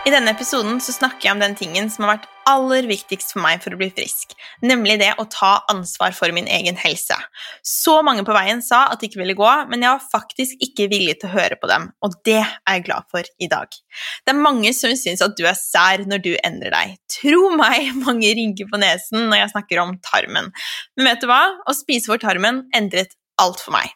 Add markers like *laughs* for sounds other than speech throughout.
I denne episoden så snakker jeg om den tingen som har vært aller viktigst for meg for å bli frisk, nemlig det å ta ansvar for min egen helse. Så mange på veien sa at de ikke ville gå, men jeg var faktisk ikke villig til å høre på dem, og det er jeg glad for i dag. Det er mange som syns at du er sær når du endrer deg. Tro meg, *laughs* mange rynker på nesen når jeg snakker om tarmen. Men vet du hva? Å spise for tarmen endret alt for meg.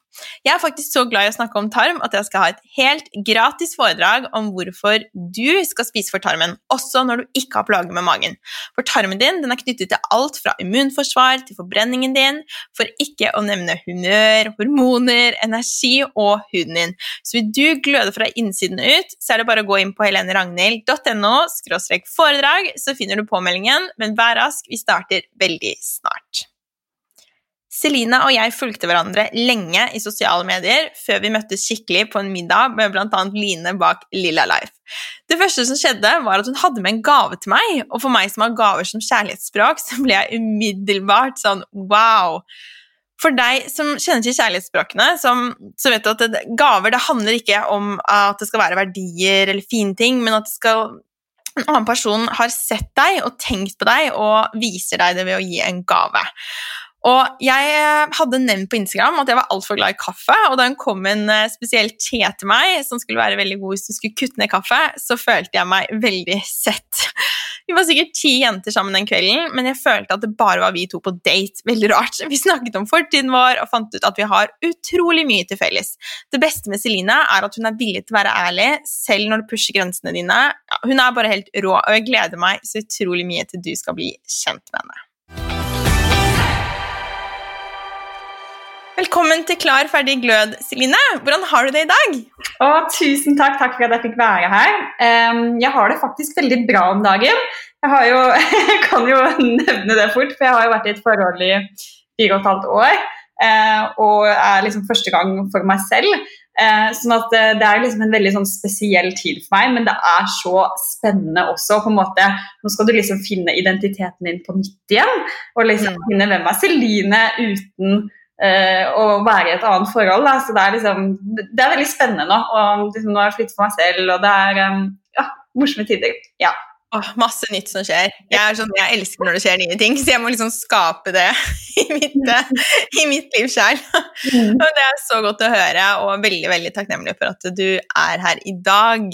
Jeg er faktisk så glad i å snakke om tarm at jeg skal ha et helt gratis foredrag om hvorfor du skal spise for tarmen, også når du ikke har plager med magen. For tarmen din den er knyttet til alt fra immunforsvar til forbrenningen din, for ikke å nevne humør, hormoner, energi og huden din. Så vil du gløde fra innsiden ut, så er det bare å gå inn på heleneragnhild.no foredrag, så finner du påmeldingen, men vær rask, vi starter veldig snart. Celine og jeg fulgte hverandre lenge i sosiale medier før vi møttes skikkelig på en middag med bl.a. Line bak Lilla Life. Det første som skjedde, var at hun hadde med en gave til meg, og for meg som har gaver som kjærlighetsspråk, så ble jeg umiddelbart sånn wow. For deg som kjenner til kjærlighetsspråkene, som, så vet du at det, gaver det handler ikke om at det skal være verdier eller fine ting, men at skal, en annen person har sett deg og tenkt på deg og viser deg det ved å gi en gave. Og jeg eh, hadde nevnt på Instagram at jeg var altfor glad i kaffe, og da hun kom en eh, spesiell te til meg som skulle være veldig god hvis du skulle kutte ned kaffe, så følte jeg meg veldig sett. Vi var sikkert ti jenter sammen den kvelden, men jeg følte at det bare var vi to på date. Veldig rart. Vi snakket om fortiden vår og fant ut at vi har utrolig mye til felles. Det beste med Celine er at hun er villig til å være ærlig, selv når du pusher grensene dine. Hun er bare helt rå, og jeg gleder meg så utrolig mye til du skal bli kjent med henne. Velkommen til Klar, ferdig, glød, Celine. Hvordan har du det i dag? Å, tusen takk. Takk for at jeg fikk være her. jeg har det faktisk veldig bra om dagen. Jeg, jo, *laughs* jeg kan jo nevne det fort, for jeg har jo vært i et forhold i fire og et halvt år. Eh, og er liksom første gang for meg selv. Eh, sånn at eh, Det er liksom en veldig sånn spesiell tid for meg, men det er så spennende også. på en måte, Nå skal du liksom finne identiteten din på nytt igjen. Og liksom mm. finne hvem er Celine uten Uh, å være i et annet forhold. Da. Så det er, liksom, det er veldig spennende nå. Og liksom, nå har jeg flyttet for meg selv, og det er um, ja, morsomme tider. Ja. Oh, masse nytt som skjer. Jeg, sånn, jeg, elsker når det skjer nye ting, så jeg må liksom skape det *laughs* i mitt, i mitt liv sjøl. Mm. Og det er så godt å høre, og veldig veldig takknemlig for at du er her i dag.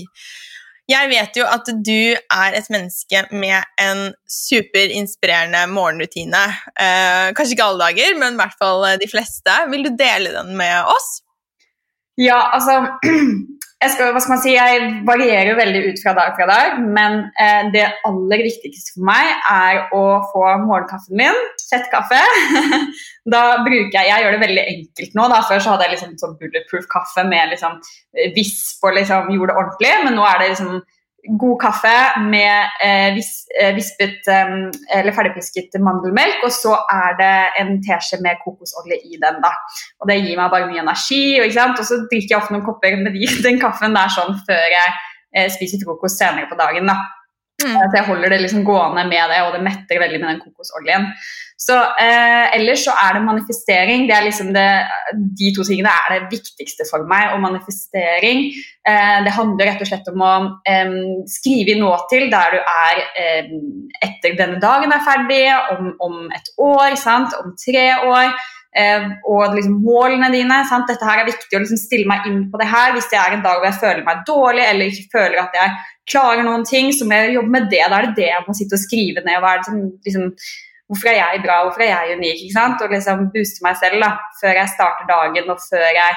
Jeg vet jo at du er et menneske med en superinspirerende morgenrutine. Eh, kanskje ikke alle dager, men i hvert fall de fleste. Vil du dele den med oss? Ja, altså *clears throat* skal, hva skal man si, jeg varierer veldig ut fra dag fra dag, men eh, det aller viktigste for meg er å få morgenkaffen min, fettkaffe. *laughs* da bruker jeg Jeg gjør det veldig enkelt nå. da, Før så hadde jeg liksom sånn bulletproof kaffe med liksom visp og liksom gjorde det ordentlig, men nå er det liksom god kaffe med eh, vis, eh, vispet eh, eller ferdigpisket mandelmelk, og så er det en teskje med kokosolje i den. da. Og Det gir meg bare mye energi. Og, og så drikker jeg ofte noen kopper med de, *laughs* den kaffen der sånn før jeg eh, spiser frokost senere på dagen. da. Mm. Så jeg holder det liksom gående med det, og det metter veldig med den kokosoljen. Så eh, Ellers så er det manifestering. det er liksom det, De to tingene er det viktigste for meg. Og manifestering eh, det handler rett og slett om å eh, skrive i nåtid der du er etter denne dagen er ferdig, om, om et år, sant? om tre år. Eh, og liksom målene dine. Sant? Dette her er viktig å liksom stille meg inn på det her. Hvis det er en dag hvor jeg føler meg dårlig eller ikke føler at jeg klarer noen ting, så må jeg jobbe med det. Da er det det jeg må sitte og skrive ned. Hva er det som liksom, Hvorfor er jeg bra, hvorfor er jeg unik? ikke sant? Og liksom booste meg selv da, før jeg starter dagen og før jeg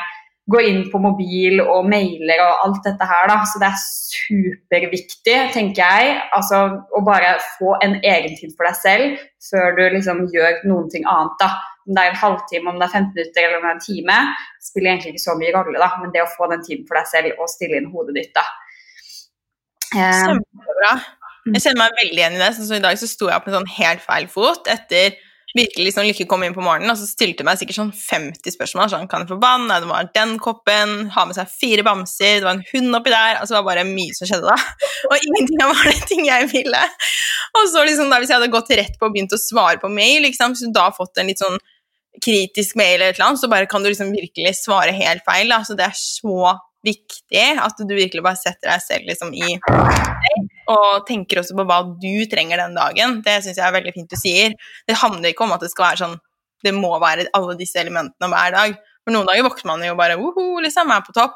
går inn på mobil og mailer og alt dette her. da, Så det er superviktig, tenker jeg, altså å bare få en egentid for deg selv før du liksom gjør noen ting annet. da. Om det er en halvtime, om det er 15 minutter eller om det er en time, spiller egentlig ikke så mye rolle. da, Men det å få den tiden for deg selv og stille inn hodet ditt. da. Kjempebra. Jeg kjenner meg veldig igjen i det. Sånn som I dag så sto jeg opp med sånn helt feil fot etter virkelig liksom Lykke kom inn på morgenen, og så stilte hun meg sikkert sånn 50 spørsmål. sånn, Kan jeg få vann? Det var den koppen. Ha med seg fire bamser. Det var en hund oppi der. altså Det var bare mye som skjedde da. *laughs* Og ingenting av det ting jeg ville. Og så liksom da, Hvis jeg hadde gått rett på og begynt å svare på mail, liksom, så da fått en litt sånn kritisk mail, eller et eller annet, så bare kan du liksom virkelig svare helt feil. Da. Så det er så viktig at du virkelig bare setter deg selv liksom i deg, og tenker også på hva du trenger den dagen. Det syns jeg er veldig fint du sier. Det handler ikke om at det skal være sånn Det må være alle disse elementene hver dag. For noen dager våkner man jo bare woho, liksom, er på topp.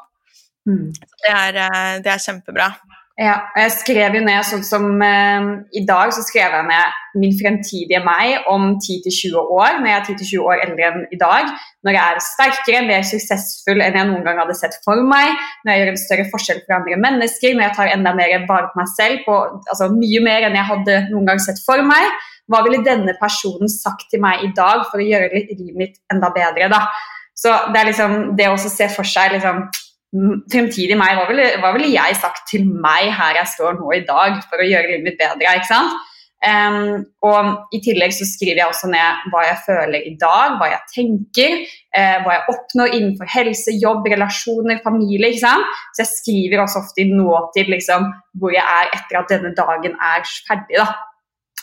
Mm. Det er, eh, det er kjempebra. Ja, og jeg skrev jo ned sånn som eh, I dag så skrev jeg ned min fremtidige meg om 10-20 år, når jeg er 10-20 år eldre enn i dag. Når jeg er sterkere, mer suksessfull enn jeg noen gang hadde sett for meg. Når jeg gjør en større forskjell for andre mennesker, når jeg tar enda mer vare på meg selv, på, altså mye mer enn jeg hadde noen gang sett for meg. Hva ville denne personen sagt til meg i dag for å gjøre livet mitt enda bedre? da? Så det er liksom det å se for seg liksom fremtidig meg, hva ville, hva ville, jeg sagt til meg her jeg står nå i dag for å gjøre livet mitt bedre? ikke sant? Um, og I tillegg så skriver jeg også ned hva jeg føler i dag, hva jeg tenker, eh, hva jeg oppnår innenfor helse, jobb, relasjoner, familie. ikke sant? Så jeg skriver også ofte i nåtid liksom, hvor jeg er etter at denne dagen er ferdig. da.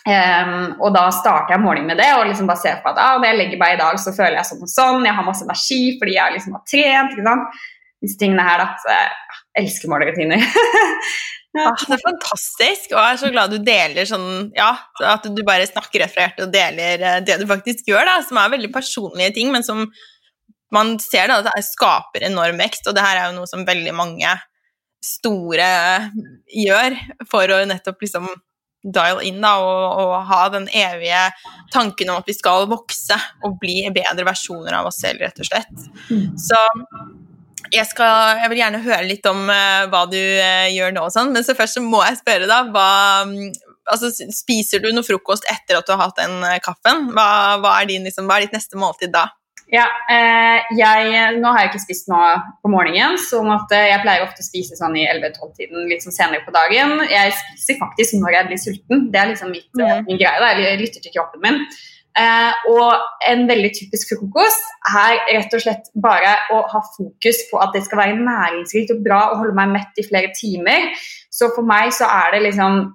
Um, og da starter jeg morgenen med det og liksom bare ser på at ah, når jeg legger meg i dag, så føler jeg sånn og sånn. Jeg har masse energi fordi jeg liksom har trent. ikke sant? Disse tingene her, da. Så jeg elsker morgenrutiner. *laughs* ja. ah, det er fantastisk, og jeg er så glad du deler sånn Ja, at du bare snakker rett fra hjertet og deler eh, det du faktisk gjør, da, som er veldig personlige ting, men som man ser da, at det skaper enorm vekst, og det her er jo noe som veldig mange store gjør for å nettopp liksom dial in da, og, og, ha den evige tanken om at vi skal vokse og bli bedre versjoner av oss selv, rett og slett. Mm. Så jeg, skal, jeg, vil gjerne høre litt om uh, hva du uh, gjør nå, og sånn, men så først så må jeg spørre, da hva, um, altså, Spiser du noe frokost etter at du har hatt den uh, kaffen? Hva, hva, er din, liksom, hva, er ditt neste måltid da? Ja, jeg, Nå har jeg ikke spist noe på morgenen, så jeg pleier ofte å spise sånn i 11-12-tiden litt sånn senere på dagen. Jeg spiser faktisk når jeg blir sulten. Det er liksom mitt, mm. min greie. Da. Jeg lytter til kroppen min. Eh, og en veldig typisk frokost er rett og slett bare å ha fokus på at det skal være næringsrikt og bra og holde meg mett i flere timer. Så for meg så er det liksom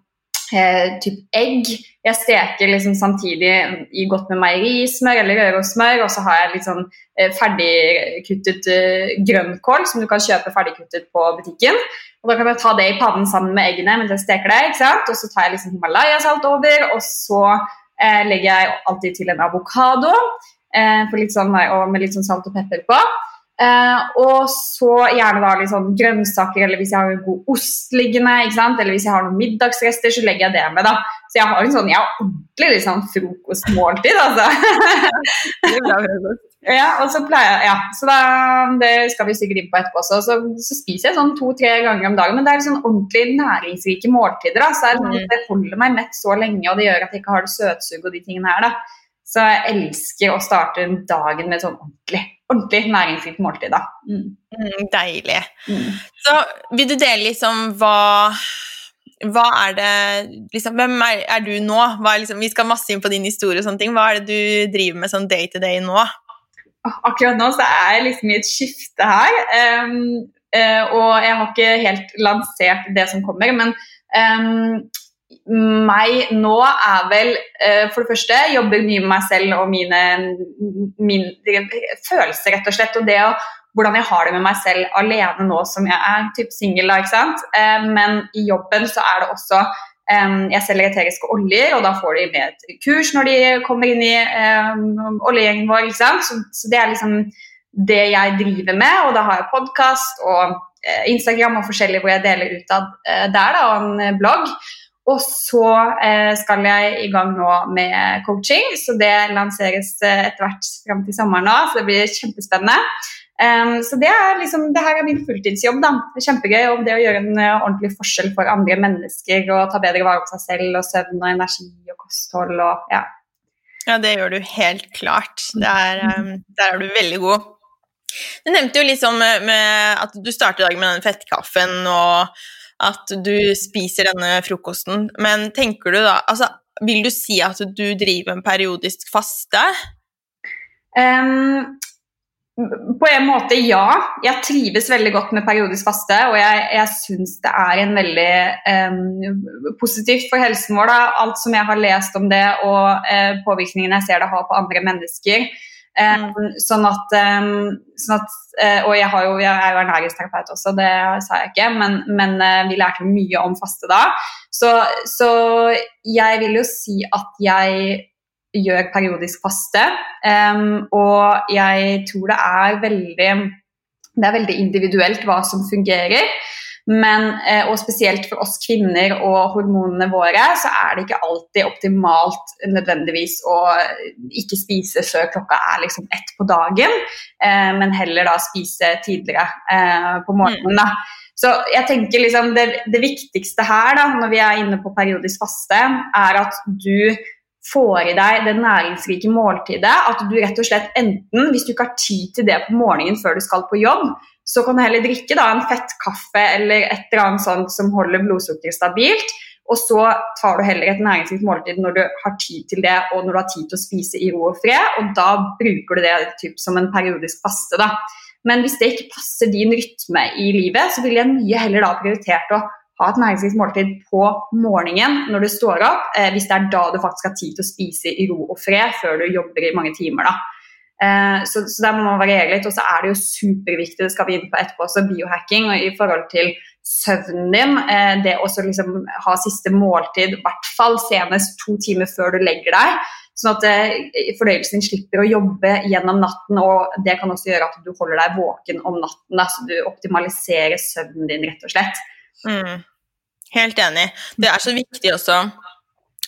eh, typ egg. Jeg steker liksom samtidig i godt med meierismør eller rørosmør, og så har jeg sånn eh, ferdigkuttet eh, grønnkål som du kan kjøpe ferdigkuttet på butikken. Og Da kan jeg ta det i pannen sammen med eggene mens jeg steker det. ikke sant? Og så tar jeg liksom Himalaya-salt over, og så eh, legger jeg alltid til en avokado eh, sånn, med litt sånn salt og pepper på. Eh, og så gjerne da litt sånn grønnsaker, eller hvis jeg har en god ost liggende, eller hvis jeg har noen middagsrester, så legger jeg det med. da. Så jeg har en sånn, jeg har ordentlig liksom, frokostmåltid, altså. det er bra, ja, og så pleier ja, så da, Det skal vi sikkert inn på etterpå også. Så, så spiser jeg sånn to-tre ganger om dagen. Men det er sånn ordentlig næringsrike måltider. Da. Så det, sånn, det holder meg mett så lenge, og det gjør at jeg ikke har det søtsug og de tingene her. da. Så jeg elsker å starte dagen med sånn ordentlig, ordentlig næringsrikt måltid. da. Mm. Mm, deilig. Mm. Så vil du dele liksom hva hva er det liksom, Hvem er, er du nå? Liksom, vi skal masse inn på din historie og sånne ting. Hva er det du driver med sånn day to day nå? Akkurat nå så er jeg liksom i et skifte her. Um, uh, og jeg har ikke helt lansert det som kommer, men um, meg nå er vel uh, for det første jobber mye med meg selv og mine, mine følelser, rett og slett. Og det å, hvordan jeg har det med meg selv alene nå som jeg er typ singel. Uh, men i jobben så er det også jeg selger eteriske oljer, og da får de med et kurs når de kommer inn i um, oljegjengen vår. Så, så, det er liksom det jeg driver med, og da har jeg podkast og uh, Instagram og forskjellig hvor jeg deler ut av uh, der, da, og en blogg. Og så uh, skal jeg i gang nå med coaching, så det lanseres etter hvert fram til sommeren nå, så det blir kjempespennende. Um, så det er liksom, det her er min fulltidsjobb. da. Det er Kjempegøy om det å gjøre en uh, ordentlig forskjell for andre mennesker og ta bedre vare på seg selv og søvn og energi og kosthold og ja. Ja, det gjør du helt klart. Der, um, der er du veldig god. Du nevnte jo liksom med, med at du starter dagen med den fettkaffen og at du spiser denne frokosten, men tenker du da altså, Vil du si at du driver en periodisk faste? Um, på en måte, ja. Jeg trives veldig godt med periodisk faste, og jeg, jeg syns det er en veldig um, positivt for helsen vår. Da. Alt som jeg har lest om det, og uh, påvirkningen jeg ser det har på andre mennesker. Eh, sånn at, sånn at uh, Og jeg, jo, jeg, er jo ernæringsterapeut også, det sa jeg ikke, men, men uh, vi lærte mye om faste da. Så, så, jeg vil jo si at jeg gjør periodisk faste, um, og jeg tror det er veldig det er veldig individuelt hva som fungerer. Men, eh, og spesielt for oss kvinner og hormonene våre, så er det ikke alltid optimalt nødvendigvis å ikke spise før klokka er liksom ett på dagen, eh, men heller da spise tidligere eh, på morgenen. da. Så jeg tenker liksom det, det viktigste her da, når vi er inne på periodisk faste, er at du får i deg det næringsrike måltidet. At du rett og slett enten, hvis du ikke har tid til det på morgenen før du skal på jobb, så kan du heller drikke da, en fettkaffe eller et eller annet sånt som holder blodsukkeret stabilt. Og så tar du heller et næringsrikt måltid når du har tid til det, og når du har tid til å spise i ro og fred. Og da bruker du det typ, som en periodisk faste. Men hvis det ikke passer din rytme i livet, så vil jeg mye heller da prioritert å ha et næringsrikt måltid på morgenen når du står opp, eh, hvis det er da du faktisk har tid til å spise i ro og fred før du jobber i mange timer. Eh, så, så der må man variere litt. Og så er det jo superviktig, det skal vi inn på etterpå, også biohacking og i forhold til søvnen din. Eh, det å liksom ha siste måltid, i hvert fall senest to timer før du legger deg. Sånn at eh, fordøyelsen din slipper å jobbe gjennom natten, og det kan også gjøre at du holder deg våken om natten. Da, så du optimaliserer søvnen din, rett og slett. Mm. Helt enig. Det er så viktig også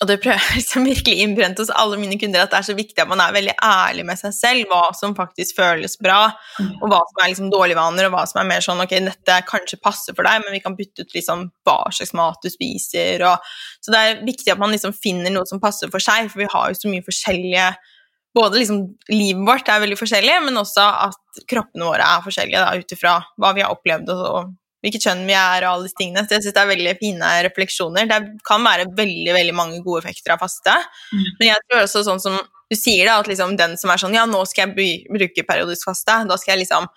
og det prøver jeg liksom virkelig innbrent hos alle mine kunder, at det er så viktig at man er veldig ærlig med seg selv, hva som faktisk føles bra, og hva som er liksom dårlige vaner, og hva som er mer sånn ok, dette kanskje passer for deg, men vi kan bytte ut liksom hva slags mat du spiser, og Så det er viktig at man liksom finner noe som passer for seg, for vi har jo så mye forskjellige både liksom livet vårt er veldig forskjellig, men også at kroppene våre er forskjellige ut ifra hva vi har opplevd og, hvilket kjønn vi er og alle disse tingene. Så jeg syns det er veldig fine refleksjoner. Det kan være veldig veldig mange gode effekter av faste. Mm. Men jeg tror også sånn som du sier, da, at liksom den som er sånn Ja, nå skal jeg bruke periodisk faste. Da skal jeg liksom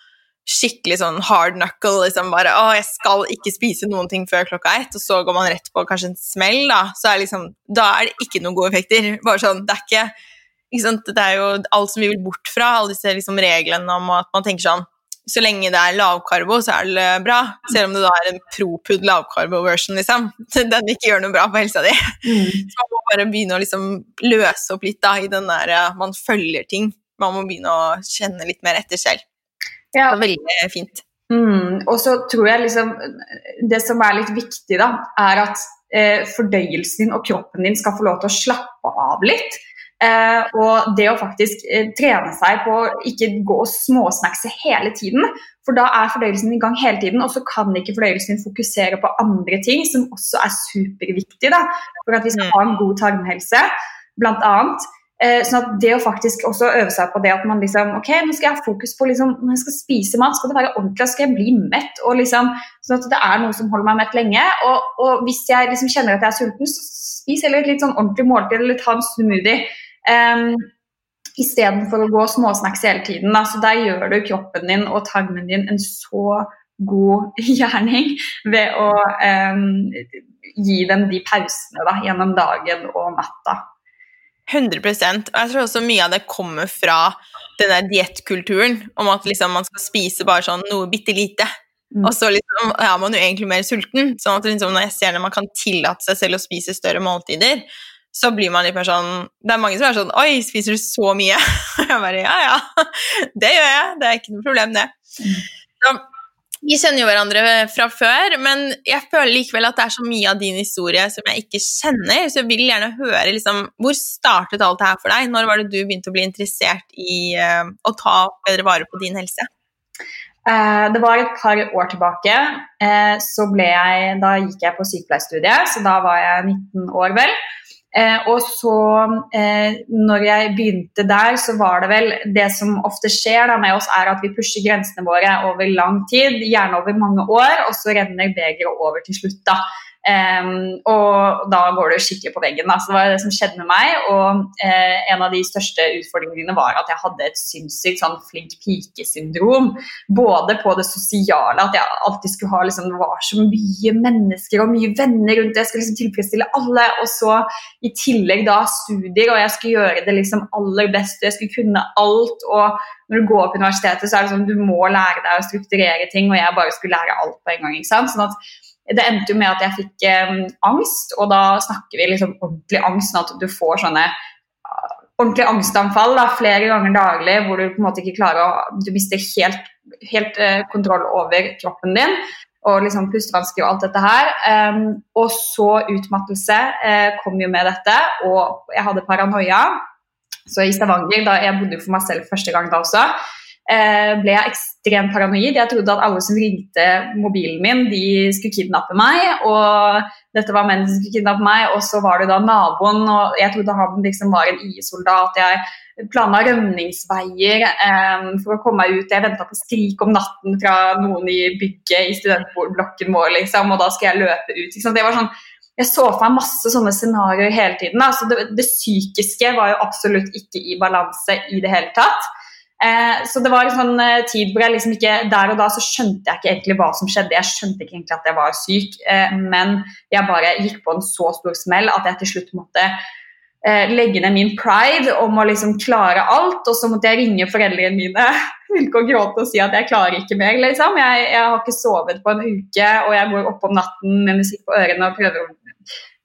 skikkelig sånn hard knuckle, liksom bare Å, jeg skal ikke spise noen ting før klokka ett, og så går man rett på kanskje en smell, da. Så er liksom Da er det ikke noen gode effekter. Bare sånn Det er ikke, ikke sant? Det er jo alt som vi vil bort fra, alle disse liksom reglene om at man tenker sånn så lenge det er lavkarbo, så er det bra. Selv om det da er en propud lavkarbo-version, liksom. *laughs* Den ikke gjør noe bra på helsa di. Mm. Så man må bare begynne å liksom løse opp litt da, i den der eh, man følger ting. Man må begynne å kjenne litt mer etter selv. Ja. Det er veldig fint. Mm. Og så tror jeg liksom Det som er litt viktig, da, er at eh, fordøyelsen din og kroppen din skal få lov til å slappe av litt. Eh, og det å faktisk eh, trene seg på å ikke gå og småsnackse hele tiden, for da er fordøyelsen i gang hele tiden, og så kan ikke fordøyelsen fokusere på andre ting som også er superviktig da, for at vi skal ha en god tarmhelse, blant annet. Eh, sånn at det å faktisk også øve seg på det at man liksom Ok, nå skal jeg ha fokus på liksom, Når jeg skal spise mat, skal det være ordentlig, skal jeg bli mett? og liksom, Sånn at det er noe som holder meg mett lenge. Og, og hvis jeg liksom kjenner at jeg er sulten, så spis heller et litt sånn ordentlig måltid eller ta en smoothie. Um, Istedenfor å gå småsnacks hele tiden. Da. Så der gjør du kroppen din og tarmen din en så god *laughs* gjerning ved å um, gi dem de pausene da, gjennom dagen og natta. 100 Og jeg tror også mye av det kommer fra den der diettkulturen om at liksom man skal spise bare sånn noe bitte lite. Mm. Og så liksom, er man jo egentlig mer sulten. sånn at liksom når jeg ser når man kan tillate seg selv å spise større måltider, så blir man litt mer sånn Det er mange som er sånn Oi, spiser du så mye? *laughs* jeg bare Ja, ja. Det gjør jeg. Det er ikke noe problem, det. Så, vi kjenner jo hverandre fra før, men jeg føler likevel at det er så mye av din historie som jeg ikke kjenner, så jeg vil gjerne høre liksom, Hvor startet alt det her for deg? Når var det du begynte å bli interessert i uh, å ta bedre vare på din helse? Uh, det var et par år tilbake. Uh, jeg, Da gikk jeg på sykepleierstudiet, så da var jeg 19 år, vel. Eh, og så, eh, når jeg begynte der, så var det vel Det som ofte skjer da med oss, er at vi pusher grensene våre over lang tid, gjerne over mange år, og så renner begeret over til slutt. da. Um, og da går det skikkelig på veggen. Da. Så det var det som skjedde med meg. Og uh, en av de største utfordringene var at jeg hadde et sinnssykt sånn flink pike-syndrom. Både på det sosiale, at jeg alltid skulle ha liksom, det var så mye mennesker og mye venner rundt. Jeg skulle liksom tilfredsstille alle. Og så i tillegg da studier, og jeg skulle gjøre det liksom aller best. Jeg skulle kunne alt. og når du går på universitetet, så er det sånn du må lære deg å strukturere ting, og jeg bare skulle lære alt på en gang. ikke sant? Sånn at det endte jo med at jeg fikk eh, angst, og da snakker vi liksom ordentlig angst, sånn at du får sånne uh, ordentlige angstanfall da, flere ganger daglig hvor du på en måte ikke klarer å Du mister helt, helt eh, kontroll over kroppen din og liksom pustevansker og alt dette her. Um, og så utmattelse eh, kom jo med dette, og jeg hadde paranoia. Så i Stavanger, da jeg bodde for meg selv første gang da også, Eh, ble jeg ekstremt paranoid. Jeg trodde at alle som ringte mobilen min, de skulle kidnappe meg. Og dette var menn som skulle kidnappe meg, og så var det da naboen. og Jeg trodde han liksom var en IS-soldat. Jeg planla rømningsveier eh, for å komme meg ut. Jeg venta på skrik om natten fra noen i bygget i studentblokken vår, liksom, og da skal jeg løpe ut. Det var sånn jeg så for meg masse sånne scenarioer hele tiden. Altså det, det, psykiske var jo absolutt ikke i balanse i det hele tatt. Eh, så det var en sånn eh, tid hvor jeg liksom ikke Der og da så skjønte jeg ikke egentlig hva som skjedde. Jeg skjønte ikke egentlig at jeg var syk, eh, men jeg bare gikk på en så stor smell at jeg til slutt måtte legge ned min pride om å liksom klare alt. Og så måtte jeg ringe foreldrene mine *laughs* og gråte og si at jeg klarer ikke mer. liksom. Jeg, jeg, har ikke sovet på en uke, og jeg går opp om natten med musikk på ørene og prøver å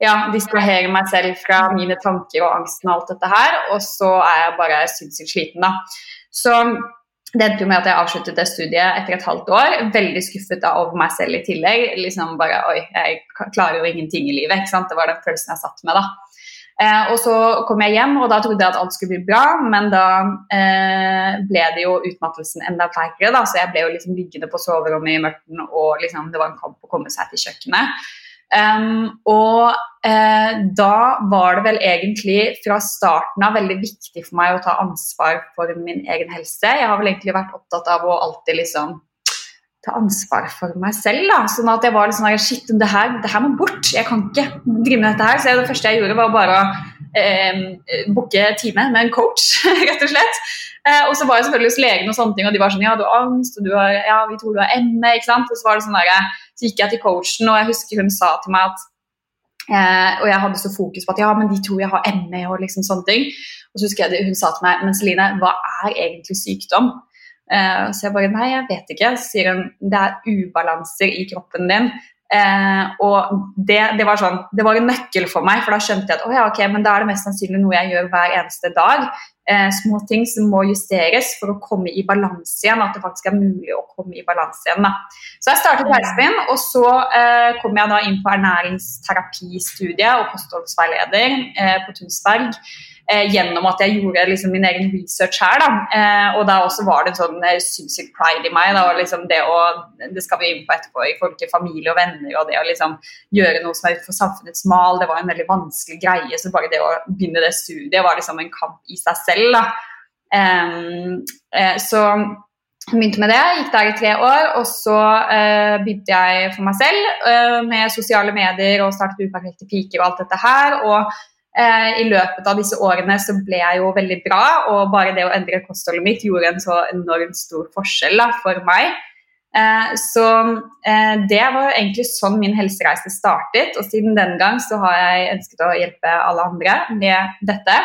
ja, distrahere meg selv fra mine tanker og angsten og alt dette her. Og så er jeg bare sinnssykt sliten, da. Så det endte jo med at jeg avsluttet det studiet etter et halvt år. Veldig skuffet da over meg selv i tillegg. liksom bare, Oi, jeg klarer jo ingenting i livet. ikke sant? Det var den følelsen jeg satt med. da. Eh, og så kom jeg hjem, og da trodde jeg at alt skulle bli bra, men da eh, ble det jo utmattelsen enda verre, da, Så jeg ble jo liksom liggende på soverommet i mørket, og liksom, det var en kamp å komme seg til kjøkkenet. Um, og eh, da var det vel egentlig fra starten av veldig viktig for meg å ta ansvar for min egen helse. Jeg har vel egentlig vært opptatt av å alltid liksom ta ansvar for meg selv. da, sånn at jeg var litt sånn Shit, det her, det her må bort. Jeg kan ikke drive med dette her. Så det første jeg gjorde, var bare å eh, booke time med en coach, *laughs* rett og slett. Eh, og så var jeg selvfølgelig hos legen, og sånne ting, og de var sånn Ja, du har angst, og du har, ja, vi tror du har ME. ikke sant? Og så var det sånn der, så gikk jeg til coachen, og jeg husker hun sa til meg at eh, Og jeg hadde så fokus på at ja, men de tror jeg har ME og liksom sånne ting. Og så husker jeg hun sa til meg Men Celine, hva er egentlig sykdom? Eh, så jeg bare Nei, jeg vet ikke. Så sier hun det er ubalanser i kroppen din. Uh, og det, det, var sånn, det var en nøkkel for meg, for da skjønte jeg at oh ja, ok, men da er det mest sannsynlig noe jeg gjør hver eneste dag. Uh, små ting som må justeres for å komme i balanse igjen. At det faktisk er mulig å komme i balanse igjen. Da. Så jeg startet reisen min, og så uh, kom jeg da inn på ernæringsterapistudiet og kostholdsveileder på Tunsberg eh, gjennom at jeg gjorde liksom, min egen research her. Eh, og da også var det en sånn eh, sinnssyk pride i meg. Da, og liksom det, å, det skal vi inn på etterpå i forhold til familie og venner. Og det å liksom, gjøre noe som er utenfor samfunnets mal, det var en veldig vanskelig greie. Så bare det å begynne det studiet var liksom en kamp i seg selv. Da. Eh, så begynte med det, gikk der i tre år, og så uh, begynte jeg for meg selv uh, med sosiale medier og startet Uperfekte piker og alt dette her. Og I løpet av disse årene så ble jeg jo veldig bra, og bare det å endre kostholdet mitt gjorde en så enormt stor forskjell da, for meg. Eh, så eh, det var egentlig sånn min helsereise startet, og siden den gang så har jeg ønsket å hjelpe alle andre med dette.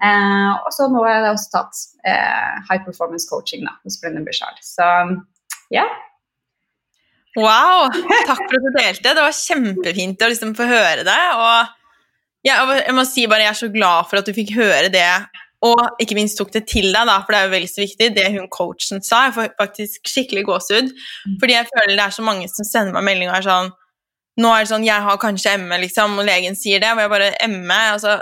Eh, og så nå har jeg også tatt eh, high performance coaching da, hos Brennan Bishard. Så ja. Wow! Takk for at du delte. Det var kjempefint å liksom få høre det. og ja, jeg må si bare jeg er så glad for at du fikk høre det, og ikke minst tok det til deg, da, for det er jo veldig så viktig, det hun coachen sa. Jeg får faktisk skikkelig gåsehud, mm. fordi jeg føler det er så mange som sender meg melding og er sånn Nå er det sånn Jeg har kanskje ME, liksom, og legen sier det, og jeg bare ME altså,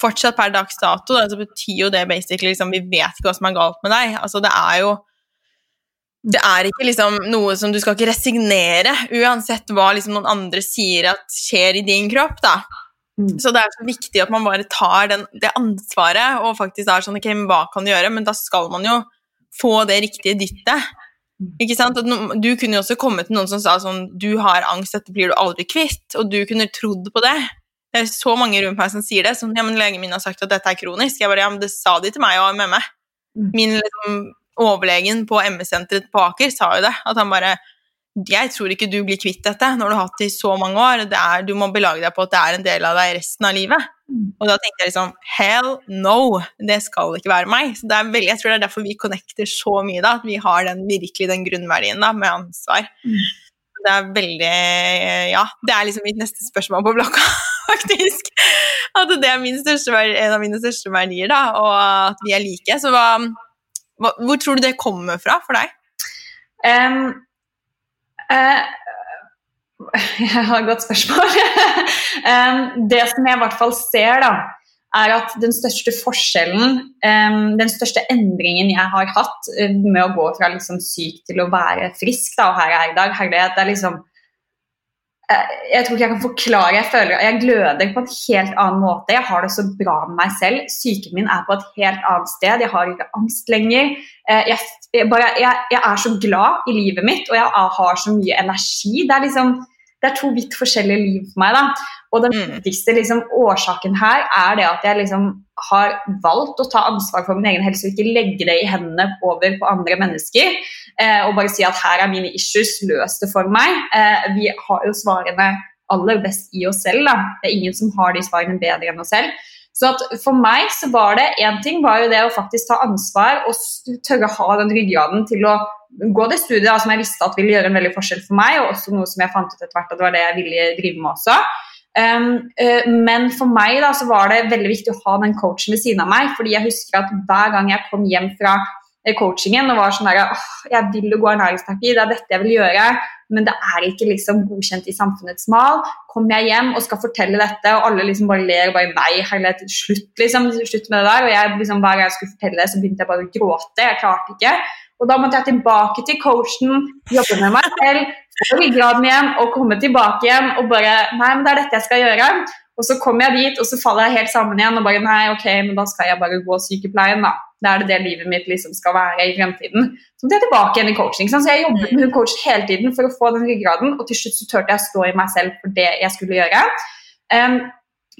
Fortsatt per dags dato, så betyr jo det basically liksom Vi vet ikke hva som er galt med deg. Altså, det er jo det er ikke liksom noe som du skal ikke resignere, uansett hva liksom noen andre sier at skjer i din kropp. da. Mm. Så det er så viktig at man bare tar den, det ansvaret og faktisk er sånn Ok, hva kan du gjøre? Men da skal man jo få det riktige dyttet. Ikke sant? Du kunne jo også kommet til noen som sa sånn Du har angst, dette blir du aldri kvitt. Og du kunne trodd på det. Det er så mange rundt meg som sier det. Sånn, ja, men legen min har sagt at dette er kronisk. Jeg bare, ja, men det sa de til meg og med meg. Mm. Min liksom, overlegen på ME-senteret på Aker sa jo det. At han bare Jeg tror ikke du blir kvitt dette når du har hatt det i så mange år. Det er, du må belage deg på at det er en del av deg resten av livet. Mm. Og da tenkte jeg liksom Hell no! Det skal ikke være meg. Så det er veldig, jeg tror det er derfor vi connecter så mye, da. At vi har den, virkelig den grunnverdien da, med ansvar. Mm. Det er veldig Ja, det er liksom mitt neste spørsmål på blokka, *laughs* faktisk. At det er min største, en av mine største verdier, da, og at vi er like. Så hva, hvor tror du det kommer fra for deg? Eh, *laughs* jeg har et godt spørsmål. *laughs* Det som jeg i hvert fall ser, da, er at den største forskjellen, den største endringen jeg har hatt eh, med å gå fra liksom syk til å være frisk, da, og her er jeg i dag, herlighet, det er liksom eh, jeg tror ikke jeg kan forklare. Jeg føler jeg gløder på en helt annen måte. Jeg har det så bra med meg selv. Psyken min er på et helt annet sted. Jeg har ikke angst lenger. Eh, Jeg, jeg, bare, jeg, jeg er så glad i livet mitt, og jeg har så mye energi. Det er liksom det er to vidt forskjellige liv for meg. da. Og den Mm. viktigste liksom, årsaken her er det at jeg liksom har valgt å ta ansvar for min egen helse og ikke legge det i hendene over på andre mennesker. Eh, og bare si at her er mine issues, løs det for meg. Eh, vi har jo svarene aller best i oss selv. Da. Det er ingen som har de svarene bedre enn oss selv. Så for meg så var det én ting var jo det å faktisk ta ansvar og tørre å ha den ryggraden til å gå det studiet da, som jeg visste at ville gjøre en veldig forskjell for meg, og også noe som jeg fant ut etter hvert at det var det jeg ville drive med også. Um, uh, men for meg da, så var det veldig viktig å ha den coachen ved siden av meg, fordi jeg husker at hver gang jeg kom hjem fra coachingen og var sånn der, jeg vil jo gå ernæringsterapi, det er dette jeg vil gjøre, men det er ikke liksom godkjent i samfunnets mal. Kommer jeg hjem og skal fortelle dette, og alle liksom bare ler og bare nei, herlighet, slutt, liksom, slutt med det der. Og jeg, liksom, hver gang jeg skulle fortelle det, så begynte jeg bare å gråte. Jeg klarte ikke. Og da måtte jeg tilbake til coachen, jobbe med meg selv, få ryggraden igjen og komme tilbake igjen og bare Nei, men det er dette jeg skal gjøre. Og så kommer jeg dit, og så faller jeg helt sammen igjen og bare Nei, ok, men da skal jeg bare gå sykepleien, da. Da er det det livet mitt liksom skal være i fremtiden. Så det jeg tilbake igjen i coaching. Så jeg jobbet med hun coach hele tiden for å få den ryggraden, og til slutt så turte jeg å stå i meg selv for det jeg skulle gjøre. Um,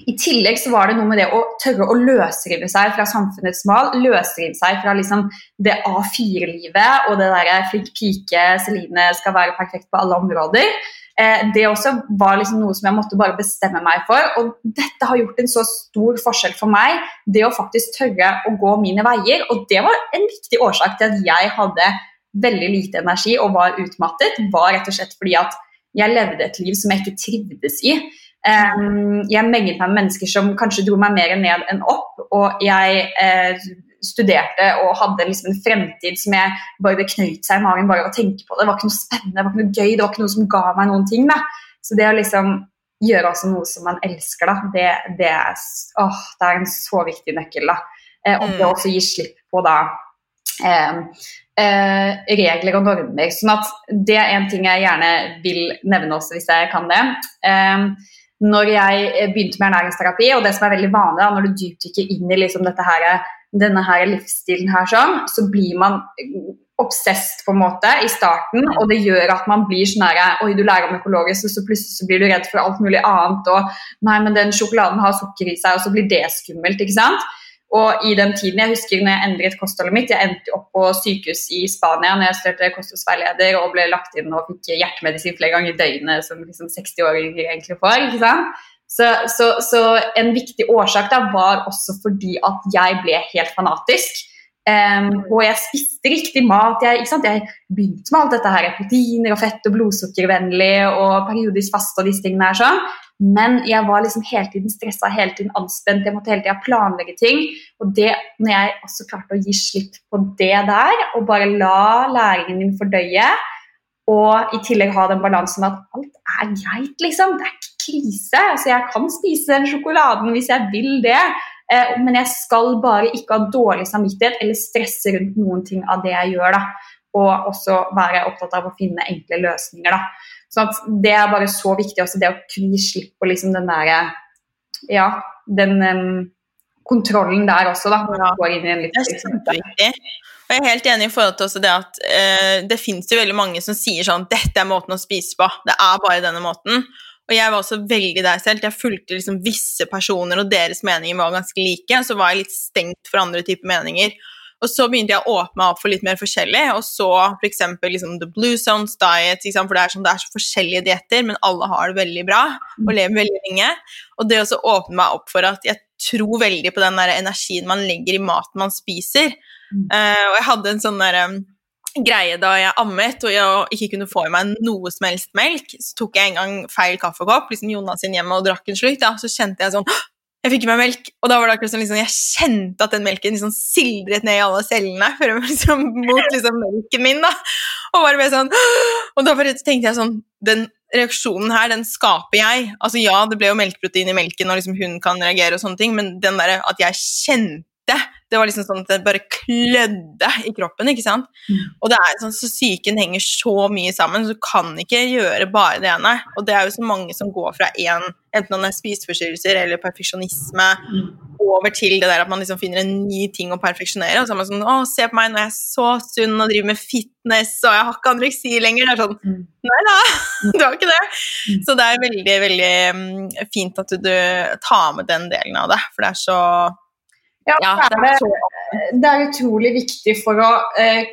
i tillegg så var det noe med det å tørre å løsrive seg fra samfunnets mal. Løsrive seg fra liksom det A4-livet og det derre flink pike, Celine skal være perfekt på alle områder. Eh, det også var liksom noe som jeg måtte bare bestemme meg for. Og dette har gjort en så stor forskjell for meg, det å faktisk tørre å gå mine veier. Og det var en viktig årsak til at jeg hadde veldig lite energi og var utmattet, var rett og slett fordi at jeg levde et liv som jeg ikke trivdes i. Um, jeg menget meg med mennesker som kanskje dro meg mer ned enn opp, og jeg eh, studerte og hadde liksom en fremtid som jeg bare det knøyt seg i magen bare av å tenke på det. Var ikke noe spennende, det var ikke noe gøy, det var ikke noe som ga meg noen ting. Da. Så det å liksom gjøre altså noe som man elsker, da, det, det, er, åh, det er en så viktig nøkkel. Da. Eh, og det Mm. også gi slipp på da eh, eh, regler og normer. Sånn at det er en ting jeg gjerne vil nevne også, hvis jeg kan det. Eh, når jeg begynte med ernæringsterapi, og det som er veldig vanlig da, når du dypdykker inn i liksom dette her, denne her livsstilen her, sånn, så blir man obsesst på en måte i starten, og det gjør at man blir sånn herre Oi, du lærer om økologisk, og så plutselig så blir du redd for alt mulig annet, og nei, men den sjokoladen har sukker i seg, og så blir det skummelt, ikke sant? Og i den tiden, jeg husker når jeg endret kostholdet mitt, jeg endte opp på sykehus i Spania når jeg studerte kostholdsveileder og ble lagt inn og fikk hjertemedisin flere ganger i døgnet, som liksom 60-åringer egentlig får. ikke sant? Så, så, så en viktig årsak da var også fordi at jeg ble helt fanatisk. Um, og jeg spiste riktig mat. Jeg, jeg begynte med alt dette her, proteiner og fett og blodsukkervennlig og periodisk faste og disse tingene her sånn. Men jeg var liksom hele tiden stressa, hele tiden anspent, jeg måtte hele tiden planlegge ting. Og det, når jeg også klarte å gi slipp på det der, og bare la læringen min fordøye, og i tillegg ha den balansen med at alt er greit, liksom. Det er ikke krise. Altså, jeg kan spise den sjokoladen hvis jeg vil det, eh, men jeg skal bare ikke ha dårlig samvittighet eller stresse rundt noen ting av det jeg gjør. da. Og også være opptatt av å finne enkle løsninger. da. Så det er bare så viktig også, det å kunne gi slipp på liksom den der, Ja, den um, kontrollen der også, da. Når Ja. går inn i en Det er kjempeviktig. Jeg er helt enig i forhold til det at eh, det fins jo veldig mange som sier sånn 'Dette er måten å spise på. Det er bare denne måten.' Og jeg var også veldig der selv. Jeg fulgte liksom visse personer, og deres meninger var ganske like. Så var jeg litt stengt for andre typer meninger. Og så begynte jeg å åpne meg opp for litt mer forskjellig, og så f.eks. Liksom The Blue Zones Diet, for det er, sånn, det er så forskjellige dietter, men alle har det veldig bra og lever veldig lenge. Og det å åpne meg opp for at jeg tror veldig på den energien man legger i maten man spiser. Uh, og jeg hadde en sånn der, um, greie da jeg ammet og jeg ikke kunne få i meg noe som helst melk. Så tok jeg en gang feil kaffekopp, liksom Jonas sin hjemme og drakk en slurk. Da. Så kjente jeg sånn Jeg fikk i meg melk, og da var det akkurat sånn, liksom, jeg kjente at den melken liksom sildret ned i alle cellene liksom, mot liksom, melken min. da. Og bare ble sånn Og da bare tenkte jeg sånn Den reaksjonen her, den skaper jeg. Altså Ja, det ble jo melkeprotein i melken, og liksom hun kan reagere og sånne ting, men den der, at jeg kjente det var liksom sånn at det bare klødde i kroppen. ikke sant? Mm. Og det er sånn, så psyken henger så mye sammen, så du kan ikke gjøre bare det ene. Og det er jo så mange som går fra én, enten om det er spiseforstyrrelser eller perfeksjonisme, mm. over til det der at man liksom finner en ny ting å perfeksjonere. Og så er man sånn Å, se på meg, nå er jeg så sunn og driver med fitness, og jeg har ikke anoreksi lenger. Det er sånn mm. Nei da, du har ikke det. Så det er veldig, veldig fint at du, du tar med den delen av det, for det er så ja, det, er, det er utrolig viktig for å eh,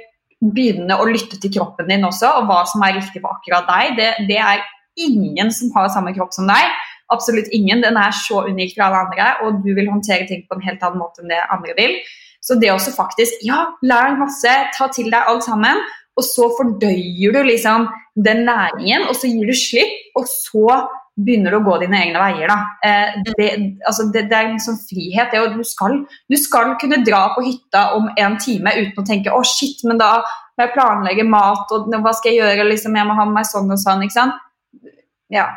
begynne å lytte til kroppen din også, og hva som er riktig for akkurat deg. Det, det, er ingen som har samme kropp som deg. Absolutt ingen. Den er så unik fra alle andre, og du vil håndtere ting på en helt annen måte enn det andre vil. Så det også faktisk Ja, lær masse, ta til deg alt sammen, og så fordøyer du liksom den næringen, og så gir du slipp, og så begynner du å gå dine egne veier. Da. Eh, det, altså det, det, er en sånn frihet. Det, du, skal, du, skal, kunne dra på hytta om en time uten å tenke 'å, shit, men da må jeg planlegge mat', og hva skal jeg gjøre? Liksom, jeg må ha med meg sånn og sånn. ikke sant? Ja.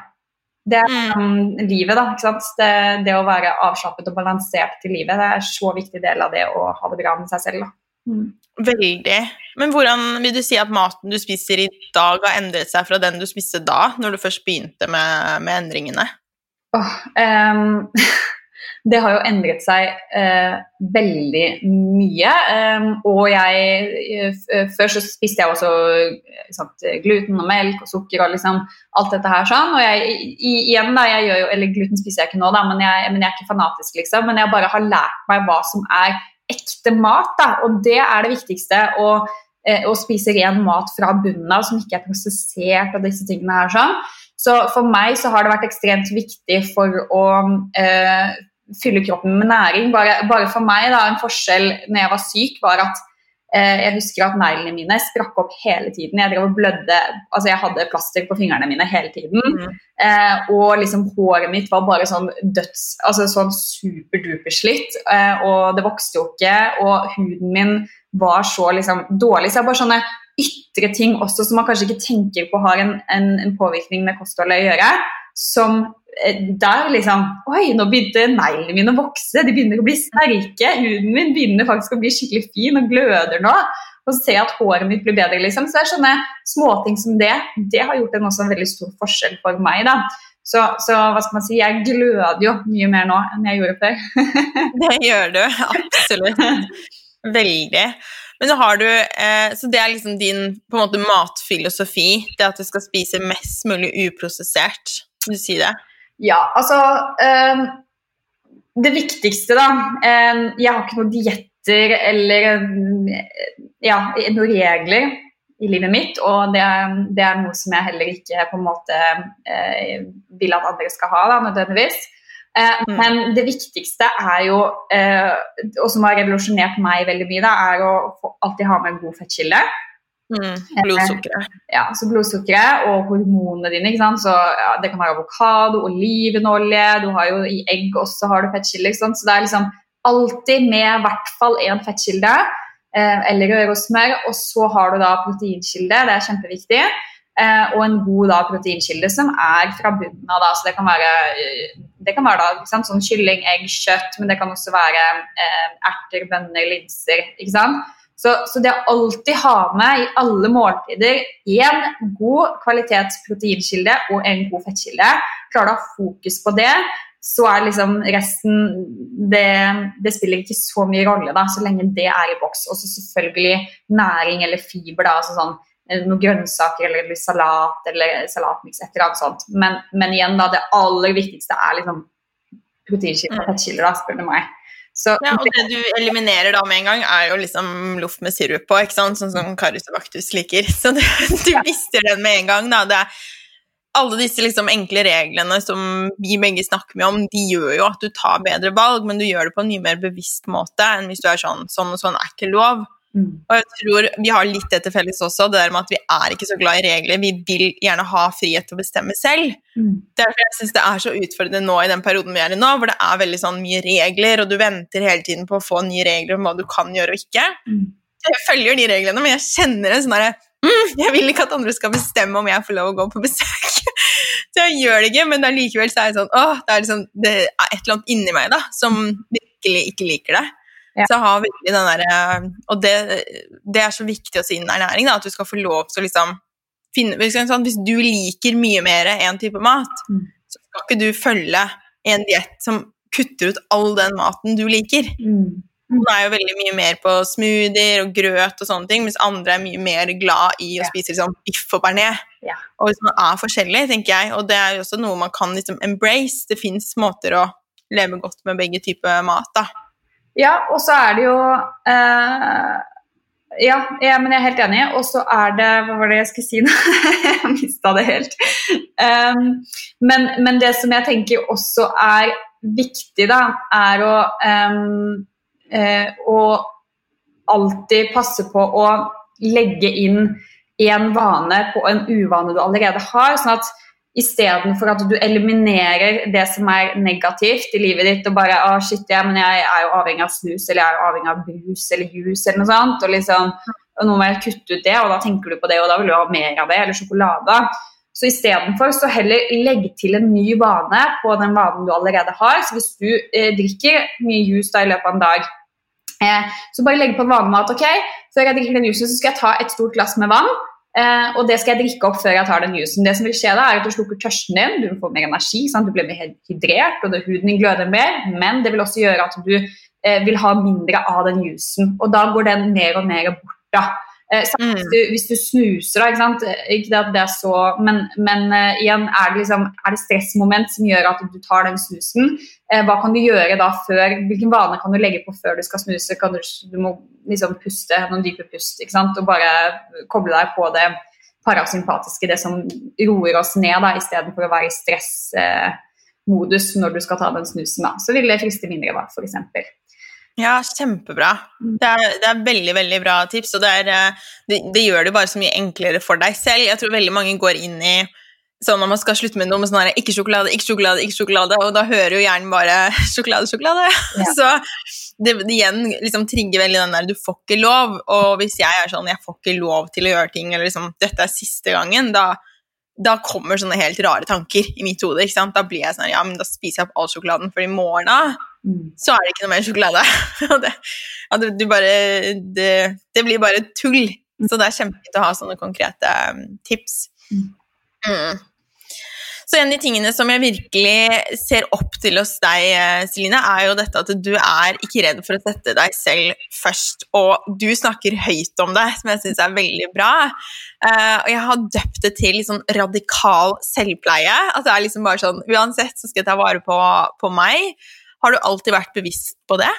Det er um, livet, da. ikke sant? Det, det, å være avslappet og balansert i livet. Det er en så viktig del av det å ha det bra med seg selv. da. Mm. Veldig. Men hvordan vil du si at maten du spiser i dag, har endret seg fra den du spiste da, når du først begynte med, med endringene? Oh, um, *laughs* det har jo endret seg uh, veldig mye. Um, og jeg uh, Før så spiste jeg også sant, gluten og melk og sukker og liksom alt dette her sånn. Og jeg, i, igjen da, jeg gjør jo, eller gluten spiser jeg ikke nå, da, men jeg, men jeg er ikke fanatisk, liksom. Men jeg bare har lært meg hva som er ekte mat, da, og det er det viktigste. eh, og spiser ren mat fra bunnen av, som ikke er prosessert. og disse tingene her sånn. Så for meg så har det vært ekstremt viktig for å eh, fylle kroppen med næring. Bare, bare, for meg da, En forskjell når jeg var syk, var at Eh, jeg husker at neglene mine sprakk opp hele tiden. Jeg drev og blødde, altså jeg hadde plaster på fingrene mine hele tiden. Mm. Eh, og liksom håret mitt var bare sånn døds Altså sånn superduperslitt. Eh, og det vokste jo ikke, og huden min var så liksom dårlig. Så det er bare sånne ytre ting også som man kanskje ikke tenker på har en, en, en påvirkning med kostholdet å gjøre, som Eh, der liksom Oi, nå begynte neglene mine å vokse, de begynner å bli sterke. Huden min begynner faktisk å bli skikkelig fin og gløder nå. Og se at håret mitt blir bedre. liksom. Så det er sånne småting som det. Det har gjort en, en veldig stor forskjell for meg. da. Så, så, hva skal man si, jeg gløder jo mye mer nå enn jeg gjorde før. *laughs* det gjør du, absolutt. Veldig. Men nå har du, eh, så det er liksom din på en måte matfilosofi, det at du skal spise mest mulig uprosessert. Vil du si det? Ja, altså eh, Det viktigste, da eh, Jeg har ikke noen dietter eller ja, noen regler i livet mitt, og det, det, er noe som jeg heller ikke på en måte eh, vil at andre skal ha, da, nødvendigvis. Mm. Men det viktigste er jo, og som har revolusjonert meg veldig mye, da, er å alltid ha med en god fettkilde. Mm, blodsukkeret. Ja, så blodsukkeret og hormonene dine. ikke sant? Så ja, Det kan være avokado, olivenolje, du har jo i egg også har du fettkilde. Så det er liksom alltid med i hvert fall én fettkilde eh, eller røre og smør. Og så har du da proteinkilde, det er kjempeviktig. Eh, og en god da proteinkilde som er fra bunnen av. da, så Det kan være, det kan være da, sånn kylling, egg, kjøtt, men det kan også være eh, erter, bønner, linser. ikke sant? Så, så, det å alltid ha med i alle måltider én god kvalitetsproteinkilde og en god fettkilde, klarer du å ha fokus på det, så er liksom resten det, det, spiller ikke så mye rolle, da, så lenge det er i boks. Og så selvfølgelig næring eller fiber, da, altså sånn eh, noen grønnsaker eller salat eller salatmiks, eller annet sånt. Men, men, igjen, da, det aller viktigste er liksom proteinkilder og fettkilder, da, spør du meg. Så, ja, og det du eliminerer da med en gang, er jo liksom loff med sirup på, ikke sant? sånn som Karius og Baktus liker. Så det, *laughs* du mister den med en gang, da. Det er alle disse liksom enkle reglene som vi begge snakker med om, de gjør jo at du tar bedre valg, men du gjør det på en mye mer bevisst måte enn hvis du er sånn sånn og sånn er ikke lov. Mm. Og jeg tror Vi har litt det til felles også, det der med at vi er ikke så glad i regler. Vi vil gjerne ha frihet til å bestemme selv. Mm. Derfor jeg synes det er så utfordrende nå i den perioden vi er i nå, hvor det er veldig sånn mye regler, og du venter hele tiden på å få nye regler om hva du kan gjøre og ikke. Mm. Jeg følger de reglene, men jeg kjenner en sånn derre mm, Jeg vil ikke at andre skal bestemme om jeg får lov å gå på besøk. *laughs* Så jeg gjør det ikke, men allikevel så er det sånn åh, det er, liksom, det er et eller annet inni meg da, som virkelig ikke liker det. Ja. Så jeg har virkelig den der, eh, Og det, det, er så viktig også innen ernæring, da, at du skal få lov til å liksom finne liksom, Hvis du liker mye mer en type mat, mm. så skal ikke du følge en diett som kutter ut all den maten du liker. Mm. Hun er jo veldig mye mer på smoothier og grøt og sånne ting, mens andre er mye mer glad i å spise liksom, biff og bearnés. Ja. Og hvis man er forskjellig, tenker jeg, og det er jo også noe man kan liksom embrace. Det fins måter å leve godt med begge typer mat, da. Ja, og så er det jo eh, ja, ja, men jeg er helt enig. Og så er det Hva var det jeg skulle si nå? *laughs* jeg mista det helt. Um, men, men, det som jeg tenker også er viktig, da, er å um, Eh, å alltid passe på å legge inn en vane på en uvane du allerede har. sånn at Istedenfor at du eliminerer det som er negativt i livet ditt og bare ah, shit, ja, men jeg er jo avhengig av snus eller jeg er avhengig av brus eller juice eller noe sånt, og liksom, nå må jeg kutte ut det, og da tenker du på det, og da vil du ha mer av det, eller sjokolade. Så istedenfor så heller legg til en ny vane på den vanen du allerede har. Så hvis du eh, drikker mye juice da i løpet av en dag, Eh, så bare legg på en vane med at ok, Før jeg drikker den juicen, så skal jeg ta et stort glass med vann. Eh, og det skal jeg drikke opp før jeg tar den juicen. Det som vil skje da, er at du slukker tørsten din, du får mer energi, sant? du blir mer hydrert, og huden din gløder mer. Men det vil også gjøre at du eh, vil ha mindre av den juicen. Og da går den mer og mer bort. da. Eh, mm. hvis, du, hvis, du, snuser, da, ikke sant? Ikke det at det er så Men, men uh, igjen, er det, liksom, er det stressmoment som gjør at du tar den snusen? Uh, hva kan du gjøre da før Hvilken vane kan du legge på før du skal snuse? Du, du, må liksom puste, noen dype pust, ikke sant? og bare koble deg på det parasympatiske, det som roer oss ned, da, istedenfor å være i stressmodus når du skal ta den snusen. da. Så vil det friste mindre, da, f.eks. Ja, kjempebra. Mm. Det er, det er, veldig veldig bra tips, og det, er, eh, det, det, gjør det bare så mye enklere for deg selv. Jeg tror veldig mange går inn i sånn når man skal slutte med noe med sånn her, ikke sjokolade, ikke sjokolade, ikke sjokolade, og da hører jo hjernen bare *laughs* sjokolade, sjokolade. Ja. Så det, igjen liksom trigger veldig den der du får ikke lov, og hvis jeg er sånn jeg får ikke lov til å gjøre ting, eller liksom dette er siste gangen, da da kommer sånne helt rare tanker i mitt hode. ikke sant? Da blir jeg sånn Ja, men da spiser jeg opp all sjokoladen, for i morgen mm. så er det ikke noe mer sjokolade. *laughs* det, du bare, det, det, blir bare tull. Mm. Så det er kjempefint å ha sånne konkrete um, tips. Mm. mm. Så en av de tingene som jeg virkelig ser opp til hos deg, eh, Celine, er jo dette at du er ikke redd for å sette deg selv først. Og du snakker høyt om det, som jeg syns er veldig bra. Uh, og jeg har døpt det til liksom radikal selvpleie. At det er liksom bare sånn Uansett så skal jeg ta vare på, på meg. Har du alltid vært bevisst på det?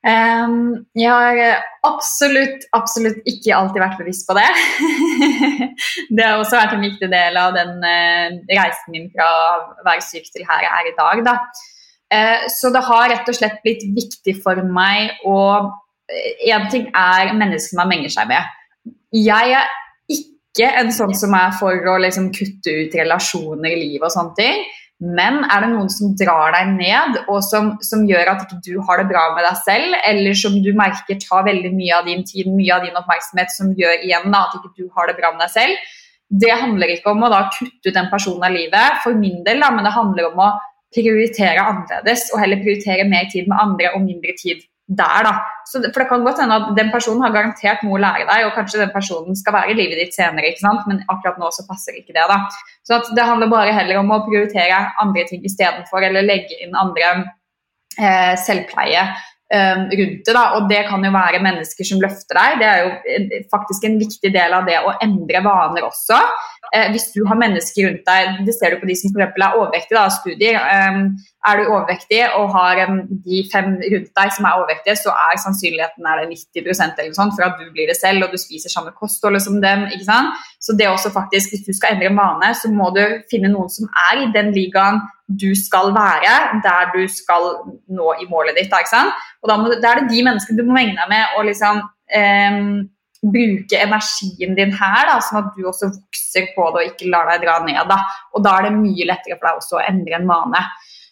Um, jeg har absolutt, absolutt ikke alltid vært bevisst på det. *laughs* det har også vært en viktig del av den uh, reisen min fra å være syk til her jeg er i dag. Da. Uh, så det har rett og slett blitt viktig for meg å Én ting er mennesker man menger seg med. Jeg er ikke en sånn som er for å liksom, kutte ut relasjoner i livet og sånne ting. Men er det noen som drar deg ned, og som, som, gjør at ikke du har det bra med deg selv, eller som du merker tar veldig mye av din tid, mye av din oppmerksomhet, som gjør igjen da, at ikke du har det bra med deg selv, det handler ikke om å da kutte ut den personen av livet, for min del, da, men det handler om å prioritere annerledes og heller prioritere mer tid med andre og mindre tid der, da. Så, for det kan godt hende at den personen har garantert noe å lære deg, og kanskje den personen skal være i livet ditt senere, ikke sant? men akkurat nå så passer ikke det. da. Så det handler bare heller om å prioritere andre ting istedenfor, eller legge inn andre eh, selvpleie eh, rundt det. Da. Og det kan jo være mennesker som løfter deg. Det er jo faktisk en viktig del av det å endre vaner også. Eh, hvis du har mennesker rundt deg, det ser du på de som for er overvektige, da, studier. Um, er du overvektig og har um, de fem rundt deg som er overvektige, så er sannsynligheten er det 90% eller sånt, for at du blir det selv og du spiser samme kosthold som dem. ikke sant? Så det er også faktisk, hvis du skal endre en vane, så må du finne noen som er i den ligaen du skal være, der du skal nå i målet ditt. ikke sant? Og da, må, da er det de menneskene du må menge deg med og liksom um, bruke energien din her, da, sånn at du også vokser på det og ikke lar deg dra ned. Da. Og da er det mye lettere for deg også å endre en vane.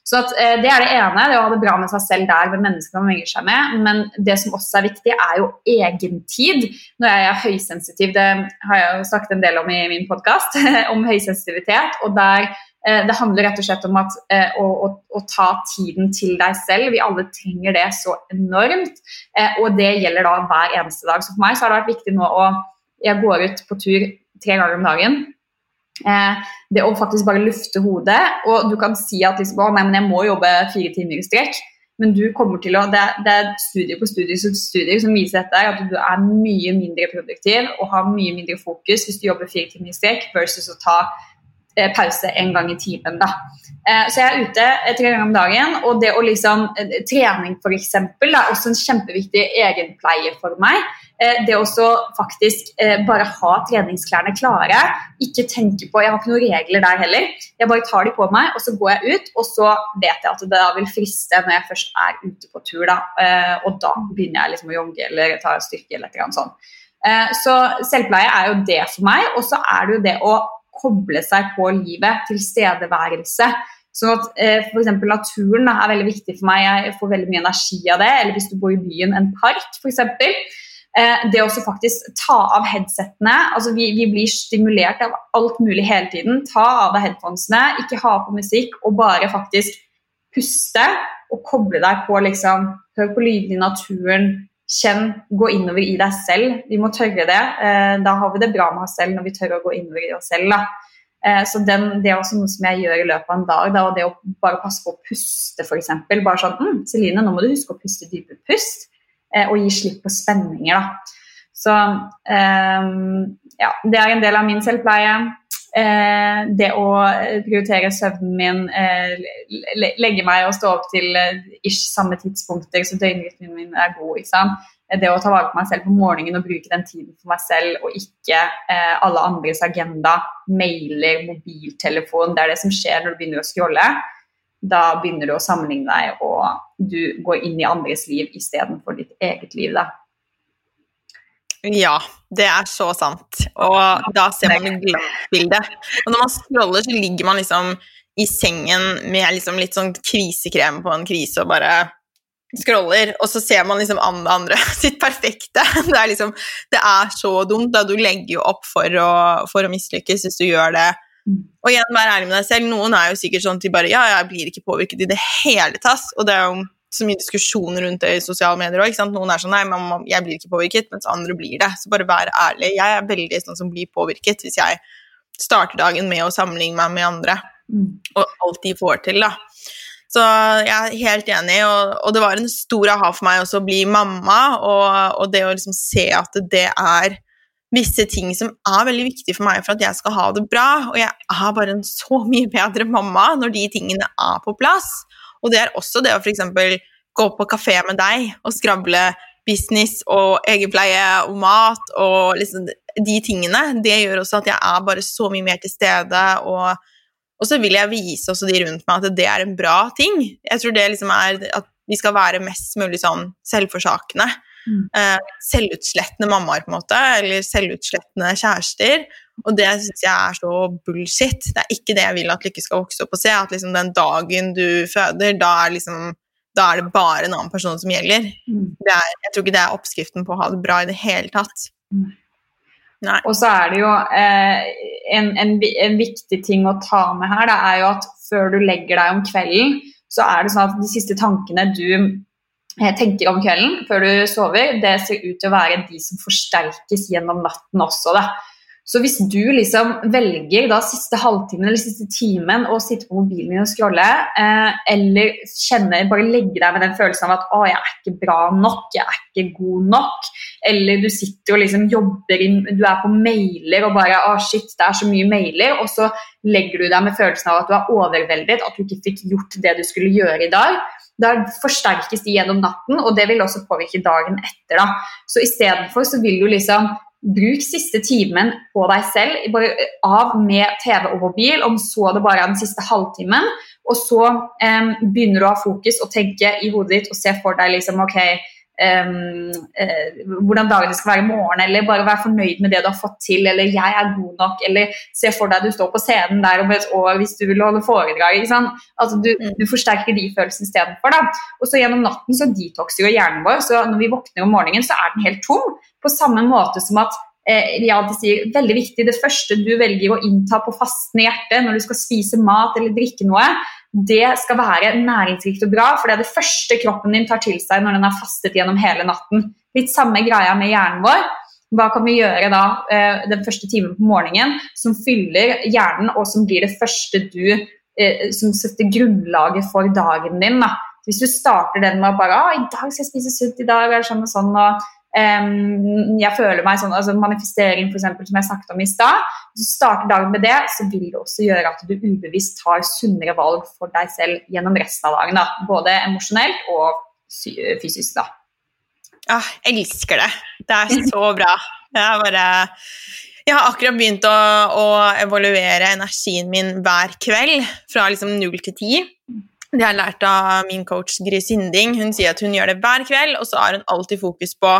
Så at, eh, Det er det ene, det å ha det bra med seg selv der med menneskene man menger seg med. Men det som også er viktig, er jo egentid. Når jeg er høysensitiv, det har jeg jo sagt en del om i min podkast, *laughs* om høysensitivitet. og der det handler rett og slett om at, eh, å, å, å, ta tiden til deg selv. Vi alle trenger det så enormt, eh, og det gjelder da hver eneste dag. Så for meg så har det vært viktig nå å Jeg går ut på tur tre ganger om dagen. det å faktisk bare lufte hodet. Og du kan si at liksom, å, nei, men jeg må jobbe fire timer i strekk. Men du kommer til å, det, det er studier på studier, studier som viser dette, at du er mye mindre produktiv og har mye mindre fokus hvis du jobber fire timer i strekk versus å ta Eh, pause en gang i timen. Da. Eh, så jeg er ute eh, tre ganger om dagen, og det å liksom Trening f.eks. er også en kjempeviktig egenpleie for meg. Det å faktisk bare ha treningsklærne klare. Ikke tenke på Jeg har ikke noen regler der heller. Jeg bare tar de på meg, og så går jeg ut, og så vet jeg at det da vil friste når jeg først er ute på tur. Da. Og da begynner jeg liksom å jogge eller ta styrke eller noe sånt. Så selvpleie er jo det for meg. Og så er det jo det å koble seg på livet, tilstedeværelse. Sånn at eh, F.eks. naturen da, er veldig viktig for meg. Jeg får veldig mye energi av det. Eller hvis du bor i byen, en park f.eks. Eh, det å faktisk ta av headsettene. altså vi, vi, blir stimulert av alt mulig hele tiden. Ta av deg headphonesene, ikke ha på musikk, og bare faktisk puste og koble deg på liksom Hør på lydene i naturen, Kjenn, gå innover i deg selv. Vi må tørre det. Eh, da har vi det bra med oss selv når vi tør å gå innover i oss selv. Da. Eh, så den, Det er også noe som jeg gjør i løpet av en dag. Da, og Det å bare passe på å puste, f.eks. Bare sånn mm, 'Celine, nå må du huske å puste dype pust', eh, og gi slipp på spenninger. da. Så ja, det er en del av min selvpleie. Eh, det å prioritere søvnen min, eh, legge meg og stå opp til eh, ish samme tidspunkter, så døgnrytmen min er god. Liksom. Det å ta vare på meg selv på morgenen og bruke den tiden for meg selv, og ikke eh, alle andres agenda, mailer, mobiltelefon. Det er det som skjer når du begynner å scrolle. Da begynner du å sammenligne deg, og du går inn i andres liv istedenfor ditt eget liv. da. Ja, det er så sant. Og da ser man et glansbilde. Og når man scroller, så ligger man liksom i sengen med liksom litt sånn krisekrem på en krise og bare scroller, og så ser man liksom andre, andre *laughs* sitt perfekte. Det er liksom Det er så dumt. da Du legger jo opp for å, for å mislykkes hvis du gjør det. Mm. Og igjen, vær ærlig med deg selv. Noen er jo sikkert sånn at de bare Ja, jeg blir ikke påvirket i det hele tatt. Og det er jo så mye diskusjon rundt det i sosiale medier òg. Noen er sånn Nei, mamma, jeg blir ikke påvirket, mens andre blir det. Så bare vær ærlig. Jeg er veldig sånn som blir påvirket hvis jeg starter dagen med å sammenligne meg med andre, mm. og alt de får til, da. Så jeg er helt enig, og, og det var en stor aha for meg også å bli mamma, og, og det å liksom se at det er visse ting som er veldig viktige for meg for at jeg skal ha det bra. Og jeg er bare en så mye bedre mamma når de tingene er på plass. Og det er også det å f.eks. gå på kafé med deg og skravle business og egenpleie og mat og liksom de tingene. Det gjør også at jeg er bare så mye mer til stede, og, og så vil jeg vise også de rundt meg at det er en bra ting. Jeg tror det liksom er at vi skal være mest mulig sånn selvforsakende. Mm. Uh, selvutslettende mammaer, på en måte, eller selvutslettende kjærester. Og det syns jeg er så bullshit. Det er ikke det jeg vil at Lykke skal vokse opp og se. At liksom den dagen du føder, da er, liksom, da er det bare en annen person som gjelder. Mm. Er, jeg tror ikke det er oppskriften på å ha det bra i det hele tatt. Mm. Nei. Og så er det jo eh, en, en, en, viktig ting å ta med her, det er jo at før du legger deg om kvelden, så er det sånn at de siste tankene du eh, tenker om kvelden før du sover, det ser ut til å være de som forsterkes gjennom natten også. Da. Så hvis du liksom velger da siste halvtimen eller siste timen å sitte på mobilen din og scrolle, eh, eller kjenne, bare legge deg med den følelsen av at 'å, jeg er ikke bra nok', 'jeg er ikke god nok', eller du sitter og liksom jobber inn, du er på mailer og bare 'å, shit, det er så mye mailer', og så legger du deg med følelsen av at du er overveldet, at du ikke fikk gjort det du skulle gjøre i dag. Da forsterkes de gjennom natten, og det vil også påvirke dagen etter. da. Så istedenfor så vil du liksom Bruk siste timen på deg selv, bare av med TV og mobil, om så det bare er den siste halvtimen. Og så eh, begynner du å ha fokus og tenke i hodet ditt og se for deg liksom, ok, hvordan dagen skal være i morgen, eller bare være fornøyd med det du har fått til, eller 'jeg er god nok', eller se for deg du står på scenen der om et år hvis du vil holde foredrag. Altså, du, mm. du, forsterker de følelsene istedenfor. Og så gjennom natten så detoxer jo hjernen vår, så når vi våkner om morgenen, så er den helt tom. På samme måte som at jeg vi alltid sier veldig viktig, det første du velger å innta på fastende hjerte når du skal spise mat eller drikke noe, det skal være næringsrikt og bra, for det er det første kroppen din tar til seg når den har fastet gjennom hele natten. Litt samme greia med hjernen vår. Hva kan vi gjøre da eh, den første timen på morgenen som fyller hjernen, og som blir det første du eh, som setter grunnlaget for dagen din? Da. Hvis du starter den med å bare ah, 'I dag skal jeg spise sunt, i dag er det sånn og sånn', og jeg føler meg sånn, altså Manifestering, eksempel, som jeg snakket om i stad. Hvis du starter dagen med det, så vil det også gjøre at du ubevisst tar sunnere valg for deg selv gjennom resten av dagen. Da. Både emosjonelt og fysisk. da. Ja, jeg elsker det. Det er så bra. Jeg, bare, jeg har akkurat begynt å, å evaluere energien min hver kveld, fra liksom null til ti. Det har jeg lært av min coach Gry Sinding. Hun sier at hun gjør det hver kveld, og så har hun alltid fokus på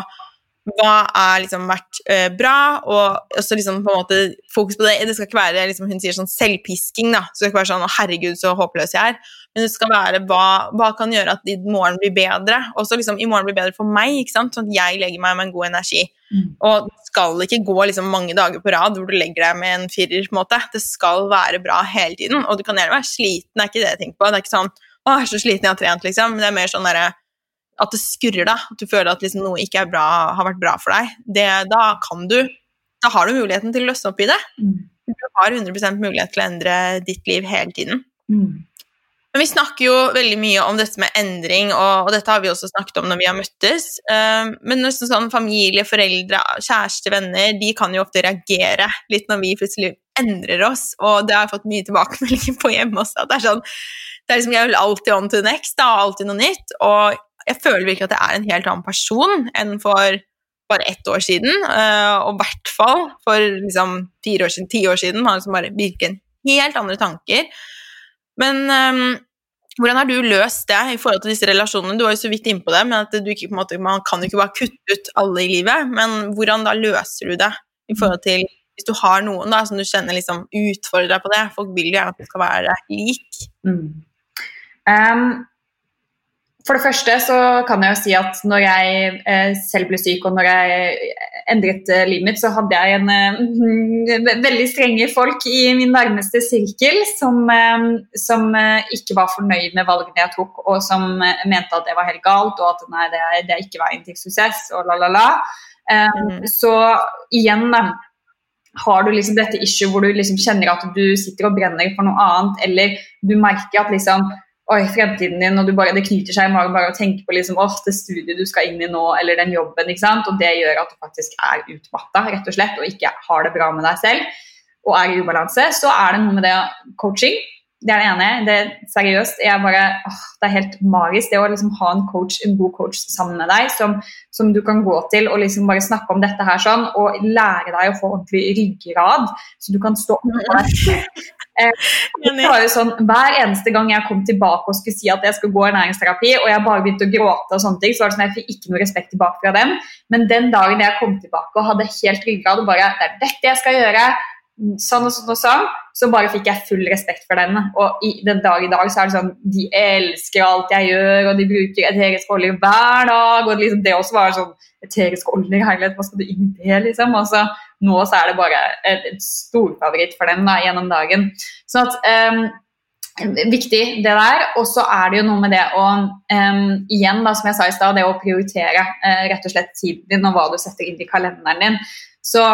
hva har liksom vært uh, bra, og også liksom på en måte fokus på det. Det skal ikke være liksom, hun sier sånn selvpisking, da. Det skal ikke være sånn 'herregud, så håpløs jeg er'. Men det skal være hva, hva kan gjøre at i morgen blir bedre. Også liksom, i morgen blir bedre for meg, ikke sant? sånn at jeg legger meg med en god energi. Mm. Og det skal ikke gå liksom, mange dager på rad hvor du legger deg med en firer. på en måte. Det skal være bra hele tiden. Og du kan gjerne være sliten, det er ikke det jeg tenker på. Det er ikke sånn 'Å, jeg er så sliten, jeg har trent', liksom. Men det er mer sånn derre at det skurrer, da. At du føler at liksom noe ikke bra, har vært bra for deg. Det, da kan du Da har du muligheten til å løsne opp i det. Mm. Du har 100 mulighet til å endre ditt liv hele tiden. Mm. Men vi snakker jo veldig mye om dette med endring, og, og, dette har vi også snakket om når vi har møttes. Uh, men nesten sånn familie, foreldre, kjæreste, venner, de kan jo ofte reagere litt når vi plutselig endrer oss, og det har jeg fått mye tilbakemeldinger på hjemme også. at det er sånn det er liksom, Jeg vil alltid on to next, da, alltid noe nytt. Og jeg føler virkelig at jeg er en helt annen person enn for bare ett år siden. Uh, og i hvert fall for liksom, fire år siden, ti år siden. Har liksom bare virket helt andre tanker. Men um, hvordan har du løst det i forhold til disse relasjonene? Du var jo så vidt innpå det, men ikke, måte, man kan jo ikke bare kutte ut alle i livet. Men hvordan da løser du det i forhold til hvis du har noen da, som du kjenner liksom utfordrer deg på det? Folk vil jo gjerne at du skal være lik. Mm. Um, for det første så kan jeg jo si at når jeg eh, selv ble syk og når jeg endret eh, livet mitt, så hadde jeg en eh, *laughs* veldig strenge folk i min nærmeste sirkel som, som ikke var fornøyd med valgene jeg tok, og som mente at det var helt galt, og at nei, det er, det er ikke veien til suksess, og la, la, la. Mm. Så igjen, da har du liksom dette issue hvor du liksom kjenner at du sitter og brenner for noe annet, eller du merker at liksom oi, fremtiden din, og bare, det knyter seg i magen bare å tenke på liksom, oh, det studiet du skal inn i nå, eller den jobben. ikke sant? Og det gjør at du faktisk er utmatta rett og slett, og ikke har det bra med deg selv og er i ubalanse, så er det noe med det coaching. Det er det ene. det er Seriøst. jeg bare, åh, Det er helt magisk det å liksom ha en coach, en god coach sammen med deg som, som du kan gå til og liksom bare snakke om dette her sånn, og lære deg å få ordentlig ryggrad, så du kan stå opp for deg. *laughs* Det var jo sånn, Hver eneste gang jeg kom tilbake og skulle si at jeg skulle gå i næringsterapi, og jeg bare begynte å gråte, og sånne ting, så var det sånn, jeg fikk ikke noe respekt tilbake fra dem. Men den dagen jeg kom tilbake og hadde helt ryggrad og bare Det er dette jeg skal gjøre, sånn og sånn og sånn, så bare fikk jeg full respekt for dem. Og i den dag i dag så er det sånn De elsker alt jeg gjør, og de bruker eteriske oljer hver dag. Og liksom det også var sånn Eteriske oljer, herlighet, hva skal du inn i det, liksom? Og så nå så er det bare et storfavoritt for dem da, gjennom dagen. Så at um, viktig, det der. Og så er det jo noe med det å um, Igjen, da, som jeg sa i stad, det å prioritere uh, rett og slett tiden din og hva du setter inn i kalenderen din. Så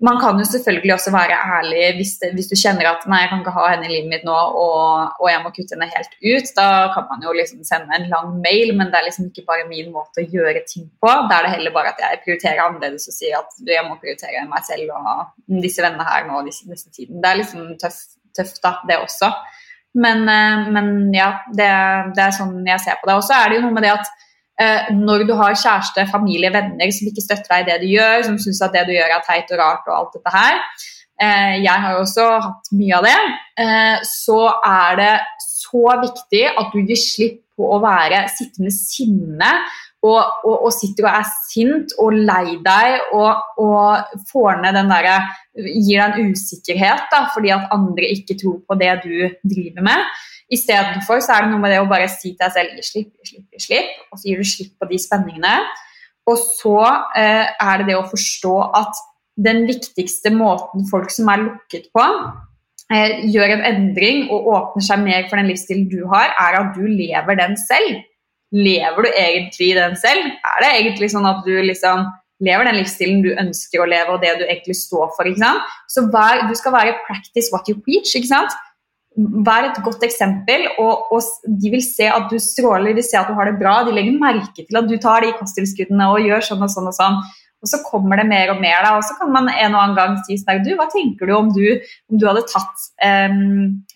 man kan jo selvfølgelig også være ærlig hvis, det, hvis, du kjenner at nei, jeg kan ikke ha henne i livet mitt nå, og, og, jeg må kutte henne helt ut. Da kan man jo liksom sende en lang mail, men det er liksom ikke bare min måte å gjøre ting på. Da er det heller bare at jeg prioriterer annerledes og sier at jeg må prioritere meg selv og disse vennene her nå disse, disse tiden. Det er liksom tøft da, det også. Men, eh, men ja, det, det, er sånn jeg ser på det. Og så er det jo noe med det at når du har kjæreste, familie, venner som ikke støtter deg i det du gjør, som syns at det du gjør er teit og rart og alt dette her, eh, jeg har også hatt mye av det, eh, så er det så viktig at du gir slipp på å være sittende sinne og, og, og, sitter og er sint og lei deg og, og får ned den derre Gir deg en usikkerhet da, fordi at andre ikke tror på det du driver med. Istedenfor så er det noe med det å bare si til deg selv slipp, slipp, slipp, og så gir du slipp på de spenningene. Og så eh, er det det å forstå at den viktigste måten folk som er lukket på, eh, gjør en endring og åpner seg mer for den livsstilen du har, er at du lever den selv. Lever du egentlig den selv? Er det egentlig sånn at du liksom lever den livsstilen du ønsker å leve, og det du egentlig står for? ikke sant? Så vær, du skal være 'practice what you preach'. ikke sant? Vær et godt eksempel, og, og, de vil se at du stråler, de vil se at du har det bra. De legger merke til at du tar de kosttilskuddene og gjør sånn og sånn og sånn. Og så kommer det mer og mer, da, og så kan man en og annen gang si sånn du, hva tenker du om du, om du hadde tatt um,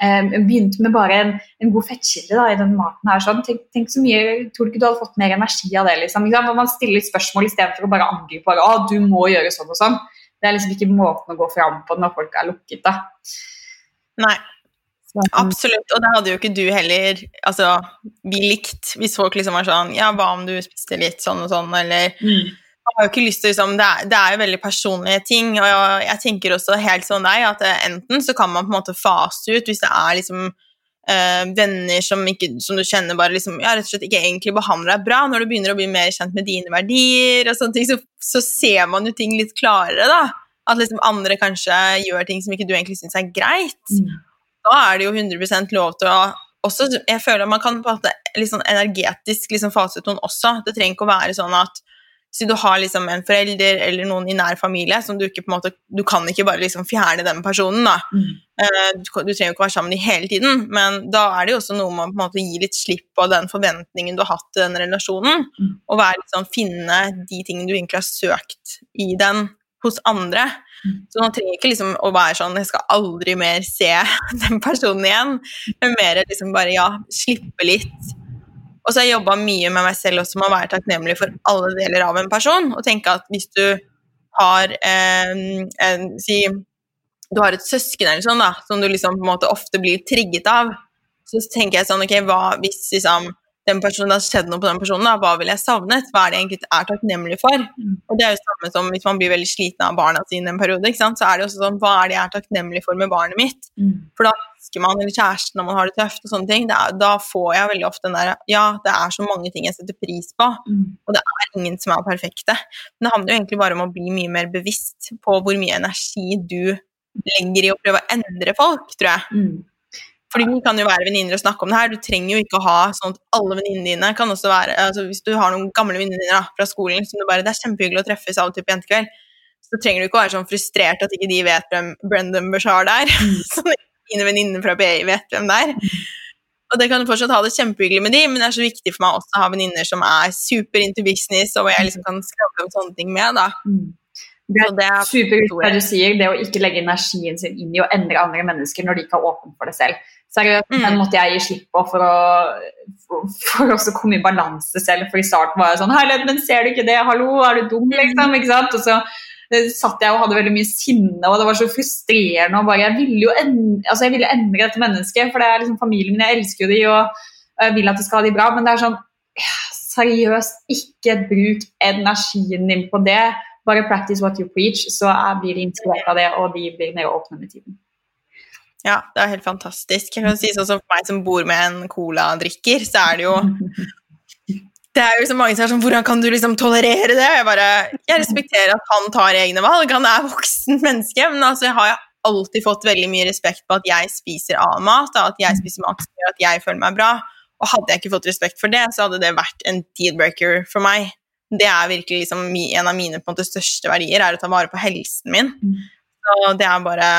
um, Begynt med bare en, en god fettkilde da, i den maten her. sånn, tenk, tenk, så mye, Tror du ikke du hadde fått mer energi av det? liksom, Når man stiller spørsmål istedenfor å bare angripe bare, å, du må gjøre sånn og sånn. Det er liksom ikke måten å gå fram på når folk er lukket. da. Nei, Absolutt, og det hadde jo ikke du heller altså, vi likt hvis folk liksom var sånn Ja, hva om du spiste litt sånn og sånn, eller mm jeg har jo ikke lyst til liksom, det, er, det er jo veldig personlige ting, og jeg, jeg tenker også helt sånn deg at enten så kan man på en måte fase ut hvis det er liksom øh, venner som, ikke, som, du kjenner bare liksom, ja, rett og slett ikke egentlig behandler deg bra. Når du begynner å bli mer kjent med dine verdier, og sånne ting, så, så ser man jo ting litt klarere. da. At liksom andre kanskje gjør ting som ikke du egentlig syns er greit. Mm. Da er det jo 100 lov til å også, Jeg føler at man kan på sånn energetisk liksom fase ut noen også. Det trenger ikke å være sånn at så du har liksom en forelder eller noen i nær familie som du ikke på en måte, du kan ikke bare liksom fjerne den personen. da. Mm. Uh, du, du, trenger ikke være sammen dem hele tiden, men da er det jo også noe med å på en måte gi litt slipp på den forventningen du har hatt til den relasjonen. Mm. Og være liksom, finne de tingene du egentlig har søkt i den hos andre. Mm. Så man trenger ikke liksom å være sånn 'Jeg skal aldri mer se *laughs* den personen igjen', men mer liksom bare ja, slippe litt og så har jeg jobba mye med meg selv også med å være takknemlig for alle deler av en person. Og tenke at hvis du har eh, en, si, du har et søsken eller sånn da, som du liksom på en måte ofte blir trigget av, så tenker jeg sånn Ok, hva hvis liksom den personen, det har skjedd noe på den personen, da, hva ville jeg savnet? Hva er det jeg egentlig er takknemlig for? Mm. Og det er jo samme som hvis man blir veldig sliten av barna sine en periode, så er det også sånn Hva er det jeg er takknemlig for med barnet mitt? Mm. For da husker man eller kjæresten når man har det tøft og sånne ting. Er, da får jeg veldig ofte den der Ja, det er så mange ting jeg setter pris på, mm. og det er ingen som er perfekte. Men det handler jo egentlig bare om å bli mye mer bevisst på hvor mye energi du legger i å prøve å endre folk, tror jeg. Mm. Fordi vi kan jo være venninner og snakke om det her. Du trenger jo ikke å ha sånn at alle venninnene dine kan også være altså Hvis du har noen gamle venninner fra skolen som du bare Det er kjempehyggelig å treffes av og til på jentekveld. Så trenger du ikke å være sånn frustrert at ikke de vet hvem Brendan Bashar er. Mm. *laughs* så dine venninner fra BI vet hvem det er. Og det kan du fortsatt ha det kjempehyggelig med de, men det er så viktig for meg også å ha venninner som er super into business, og jeg liksom kan skravle om sånne ting med. da. Mm. Det er, det er superviktig det du sier, det å ikke legge energien sin inn i å endre andre mennesker når de ikke er åpne for det selv. Seriøst, mm. den måtte jeg gi slipp på for å, for, for også komme i balanse selv. For i starten var jeg sånn Herlighet, men ser du ikke det? Hallo, er du dum, liksom? Ikke sant? Og så eh, satt jeg og hadde veldig mye sinne, og det var så frustrerende. og bare, Jeg ville jo endre, altså jeg ville endre dette mennesket, for det er liksom familien min, jeg elsker jo de, og jeg vil at de skal ha de bra, men det er sånn Seriøst, ikke bruk energien din på det. Bare practice what you preach, så blir de inspirert av det, og de blir mer åpne med tiden. Ja, det er helt fantastisk. Jeg kan si sånn som For meg som bor med en coladrikker, så er det jo *laughs* det er jo så mange som er sånn Hvordan kan du liksom tolerere det? Jeg bare, jeg respekterer at han tar egne valg. Han er voksen menneske. Men altså, jeg har alltid fått veldig mye respekt på at jeg spiser annen mat, da, at jeg spiser mat som gjør at jeg føler meg bra. Og hadde jeg ikke fått respekt for det, så hadde det vært en deal-breaker for meg. Det er virkelig liksom en av mine på en måte, største verdier, er å ta vare på helsen min. Mm. Så det er bare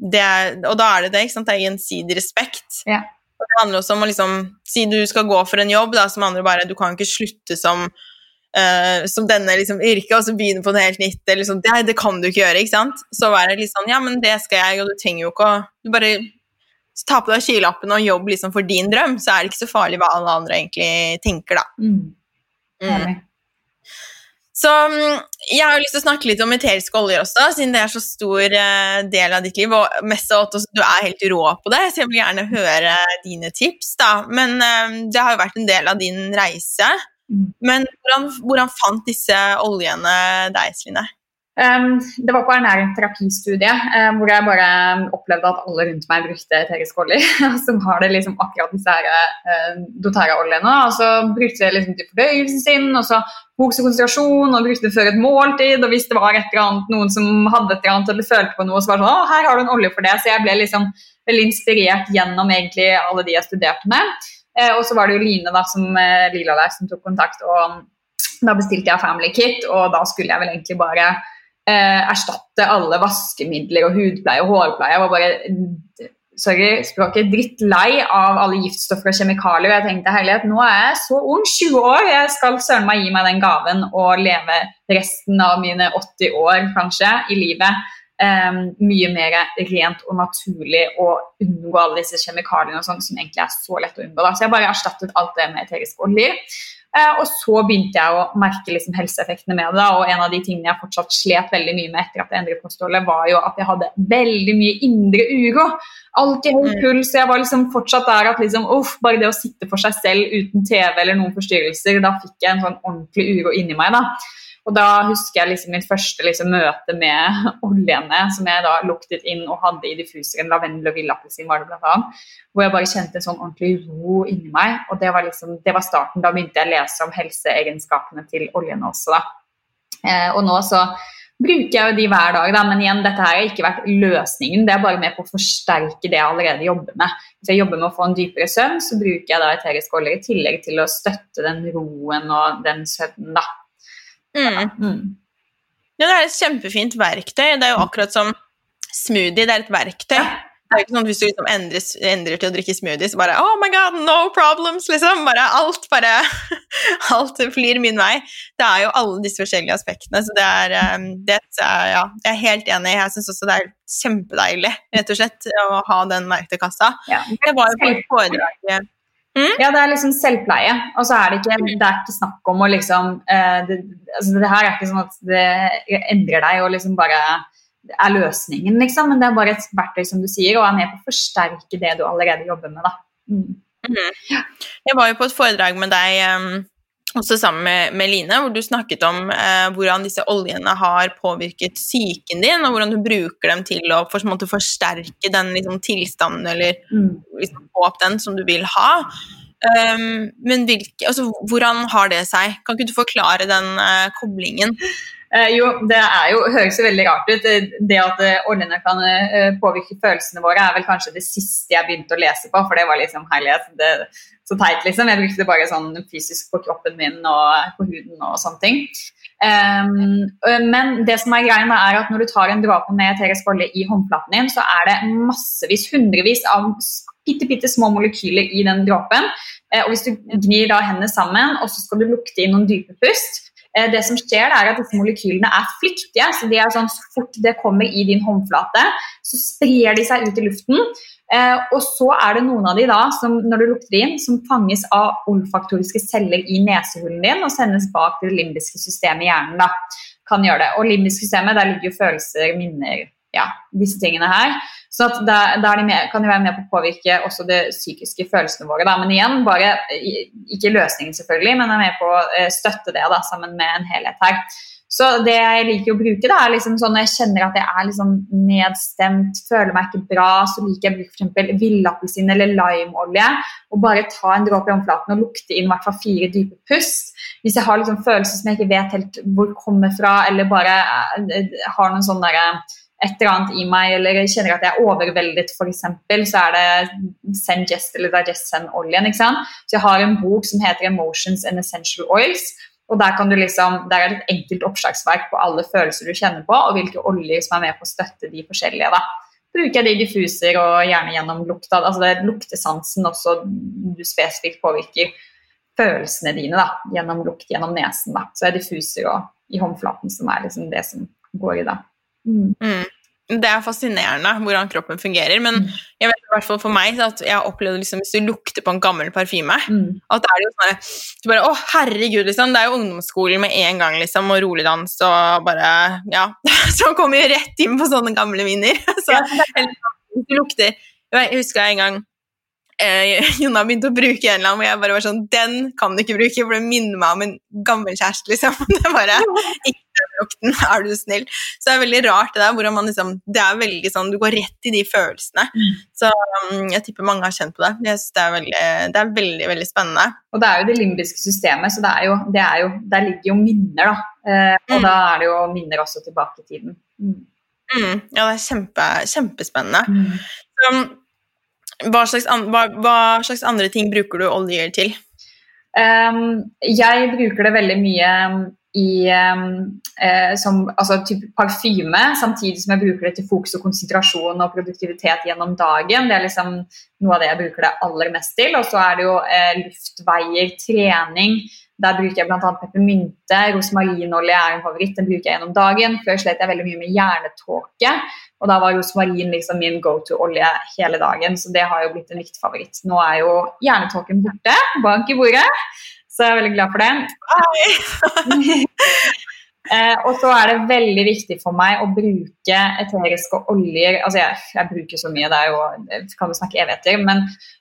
er, Og da er det det, ikke sant? Det er gjensidig respekt. Ja. Og det handler også om å liksom Si du skal gå for en jobb, da, som handler bare Du kan ikke slutte som uh, som denne liksom, yrket, og så begynne på noe helt nytt. Eller liksom, det, det kan du ikke gjøre. ikke sant? Så være litt sånn Ja, men det skal jeg, og du trenger jo ikke å Du bare ta på deg skylappene og jobb liksom for din drøm, så er det ikke så farlig hva alle andre egentlig tenker, da. Mm. Mm. Så mm, jeg har jo lyst til å snakke litt om eteriske oljer også, siden det er så stor eh, del av ditt liv, og mest av alt også du er helt rå på det, så jeg vil gjerne høre dine tips, da. Men eh, det har jo vært en del av din reise. Mm. Men hvordan, hvordan fant disse oljene deg, Celine? Um, det var på ernæringsterapistudiet uh, hvor jeg bare opplevde at alle rundt meg brukte eterisk *laughs* olje. som har det liksom akkurat disse her, uh, doTERRA-oljene. Og så brukte jeg liksom til fordøyelsen sin, og så hoks og konsentrasjon, og brukte det før et måltid. Og hvis det var annet, noen som hadde et eller annet eller følte på noe, så var det sånn Å, her har du en olje for det. Så jeg ble liksom veldig inspirert gjennom egentlig alle de jeg studerte med. Uh, og så var det jo Line da, som uh, Lila der som tok kontakt, og da bestilte jeg Family Kit, og da skulle jeg vel egentlig bare eh, erstatte alle vaskemidler og hudpleie og hårpleie. Jeg var bare sorry, språket, drittlei av alle giftstoffer og kjemikalier. Og Jeg tenkte herlighet, nå er jeg så ung, 20 år, jeg skal søren meg gi meg den gaven og leve resten av mine 80 år kanskje i livet. Um, mye mer rent og naturlig og unngå alle disse kjemikaliene og sånt, som egentlig er så lett å unngå. Da. Så jeg bare erstattet alt det med eteriske oljer. Eh, og så begynte jeg å merke liksom helseeffektene med det. og En av de tingene jeg fortsatt slet veldig mye med etter at jeg endret kostholdet, var jo at jeg hadde veldig mye indre uro. Alltid høy Mm. puls. Jeg var liksom fortsatt der at liksom, uff, bare det å sitte for seg selv uten TV eller noen forstyrrelser, da fikk jeg en sånn ordentlig uro inni meg. da. Og da husker jeg liksom mitt første liksom, møte med *laughs* oljene som jeg da luktet inn og hadde i diffuseren. Lavendel og villappelsin var det blant annet. Hvor jeg bare kjente en sånn ordentlig ro inni meg. Og det var liksom, det var starten. Da begynte jeg å lese om helseegenskapene til oljene også. da. Eh, og nå så bruker jeg jo de hver dag, da, men igjen, dette her har ikke vært løsningen. Det er bare med på å forsterke det jeg allerede jobber med. Hvis jeg jobber med å få en dypere søvn, så bruker jeg da eteriske oljer i tillegg til å støtte den roen og den søvnen, da. Mm. Mm. Ja, det er et kjempefint verktøy. Det er jo akkurat som smoothie, det er et verktøy. Det er jo ikke sånn at Hvis du liksom endrer, endrer til å drikke smoothie, så bare Oh my god, no problems! liksom. Bare Alt bare *laughs* Alt flyr min vei. Det er jo alle disse forskjellige aspektene. Så det er, um, det, ja, Jeg er helt enig. Jeg syns også det er kjempedeilig rett og slett, å ha den verktøykassa. Ja. Det var jo på et foredrag Ja, det er liksom selvpleie. Og så er det ikke, det er ikke snakk om å liksom eh, det, altså det her er ikke sånn at det endrer deg og liksom bare er løsningen, liksom. Men det er bare et verktøy, som du sier, og er med på å forsterke det du allerede jobber med. da. Mm. Mhm. Jeg var jo på et foredrag med deg um, også sammen med, med Line, hvor du snakket om eh, hvordan disse oljene har påvirket psyken din, og hvordan du bruker dem til å for, måte, forsterke den liksom, tilstanden eller Mm. liksom, få opp den som du vil ha. Um, men hvilke, altså, hvordan har det seg? Kan ikke du forklare den eh, koblingen? Eh, jo, det jo, høres jo veldig rart ut. Det- Det at eh, oljene kan eh, påvirke følelsene våre, er vel kanskje det siste jeg begynte å lese på, for det var liksom herlighet. Det, så teit, liksom. Jeg brukte det bare sånn fysisk på kroppen min og på huden og sånne ting. Øh, men det som er greia er at når du tar en dråpe med Teres bolle i håndflaten din, så er det massevis, hundrevis av bitte, bitte små molekyler i den dråpen. Eh, og hvis du gnir da hendene sammen, og så skal du lukte inn noen dype pust, Eh, Det som skjer er at disse molekylene er flyktige. så de er sånn, Så fort det kommer i din håndflate, så sprer de seg ut i luften. Eh, og så er det noen av de da, som når du lukter inn, som fanges av olfaktoriske celler i nesehulen din og sendes bak til det limbiske systemet i hjernen. da, kan gjøre det. Og limbiske systemet, der ligger jo følelser, minner, ja, disse tingene her. Så at da, da er de med, kan de være med på å påvirke også det psykiske følelsene våre. Men igjen, bare, ikke løsningen selvfølgelig, men er med på å eh, støtte det da, sammen med en helhet her. Så det jeg liker å bruke, da, er liksom sånn når jeg kjenner at jeg er liksom nedstemt, føler meg ikke bra, så liker jeg å bruke f.eks. villappelsin eller limeolje. Og bare ta en dråpe i håndflaten og lukte inn hvert fall fire dype pust. Hvis jeg har liksom følelser som jeg ikke vet helt hvor kommer fra, eller bare eh, har noen sånne derre et eller annet i meg, eller jeg kjenner at jeg er overveldet, f.eks., så er det Send Sengest eller Digest-oljen. ikke sant? Så jeg har en bok som heter 'Emotions and Essential Oils'. og Der, kan du liksom, der er det et enkelt oppslagsverk på alle følelser du kjenner på, og hvilke oljer som er med på å støtte de forskjellige. da bruker jeg det diffuser og gjerne gjennom lukta. Altså det er luktesansen også du spesifikt påvirker følelsene dine da, gjennom lukt gjennom nesen. Da. Så er diffuser og i håndflaten som er liksom det som går i det. Mm. Mm. Det er fascinerende hvordan kroppen fungerer. Men mm. jeg vet i hvert fall for meg at jeg har opplevd liksom, hvis du lukter på en gammel parfyme mm. at det er jo sånn du bare, Å, herregud, liksom. Det er jo ungdomsskolen med en gang, liksom, og rolig dans og bare Ja. *laughs* Så kommer jo rett inn på sånne gamle minner. *laughs* Så, eller, du lukter Jeg husker en gang eh, Jonna begynte å bruke en eller annen, og jeg bare var sånn Den kan du ikke bruke, for det minner meg om en gammel kjæreste, liksom. *laughs* Det bare ikke lukten, *laughs* er du snill. Så det er veldig rart det der, hvordan man liksom Det er veldig sånn Du går rett i de følelsene. Mm. Så um, jeg tipper mange har kjent på det. Jeg synes det er veldig, det er veldig, veldig spennende. Og det er jo det limbiske systemet, så det er jo, det er jo Der ligger jo minner, da. Eh, og mm. da er det jo minner også tilbake i tiden. Mm. Mm, ja, det er kjempe, kjempespennende. Mm. Så, hva slags, hva, hva slags, andre ting bruker du oljer til? Um, jeg bruker det veldig mye i uh, som altså, type parfyme, samtidig som jeg bruker det til fokus og konsentrasjon og produktivitet gjennom dagen. Det er liksom noe av det jeg bruker det aller mest til. Og så er det jo eh, luftveier, trening, der bruker jeg bl.a. peppermynte. Rosmarinolje er en favoritt. Den bruker jeg gjennom dagen. Før slet jeg veldig mye med hjernetåke. Og da var rosmarin liksom min go to-olje hele dagen. Så det har jo blitt en viktig favoritt. Nå er jo hjernetåken borte. Bank i bordet. Så jeg er veldig glad for det. *laughs* Eh, og så er det veldig viktig for meg å bruke eteriske oljer Altså, jeg, jeg bruker så mye, det er jo, jeg kan jo snakke evigheter, men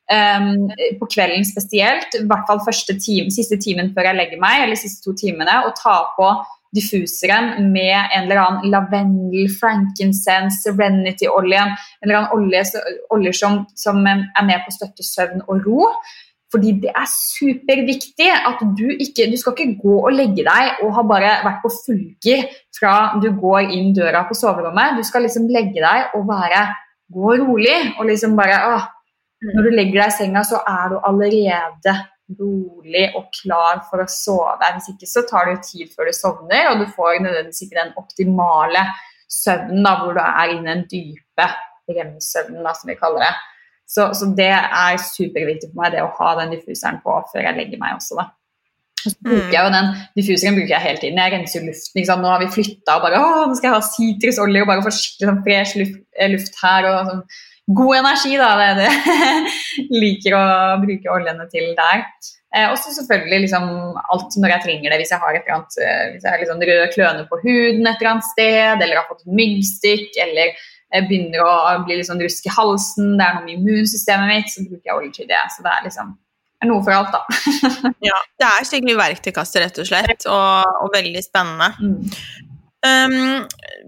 eh, på kvelden spesielt, i hvert fall første time, siste timen før jeg legger meg, eller siste to timene, å ta på diffuseren med en eller annen lavendel, frankincense, serenity-olje, en eller annen olje, olje som, som er med på å støtte søvn og ro. Fordi det er superviktig at du ikke Du skal ikke gå og legge deg og ha bare vært på fulker fra du går inn døra på soverommet. Du skal liksom legge deg og være Gå rolig og liksom bare åh, Når du legger deg i senga, så er du allerede rolig og klar for å sove. Hvis ikke så tar det jo tid før du sovner, og du får nødvendigvis ikke den optimale søvnen da, hvor du er inne i den dype rem-søvnen, som vi kaller det. Så, så, det er superviktig for meg, det å ha den diffuseren på før jeg legger meg også. da. Så bruker jeg jo den Diffuseren bruker jeg hele tiden. Jeg renser jo luften. Nå har vi flytta og bare å, nå skal jeg ha sitrusolje og bare få skikkelig sånn fresh luft, eh, luft, her. og sånn God energi, da. Det er det jeg *laughs* liker å bruke oljene til der. Eh, og så selvfølgelig liksom alt når jeg trenger det. Hvis jeg har et eller annet, eh, hvis jeg har liksom røde kløne på huden et eller annet sted, eller har fått myggstikk, eller jeg begynner å bli litt sånn rusk i halsen, det er noe med immunsystemet mitt, så bruker jeg olje til det. Så det er liksom er noe for alt, da. *laughs* ja, det er skikkelig verktøykasse, rett og slett, og, og veldig spennende. Mm. Um,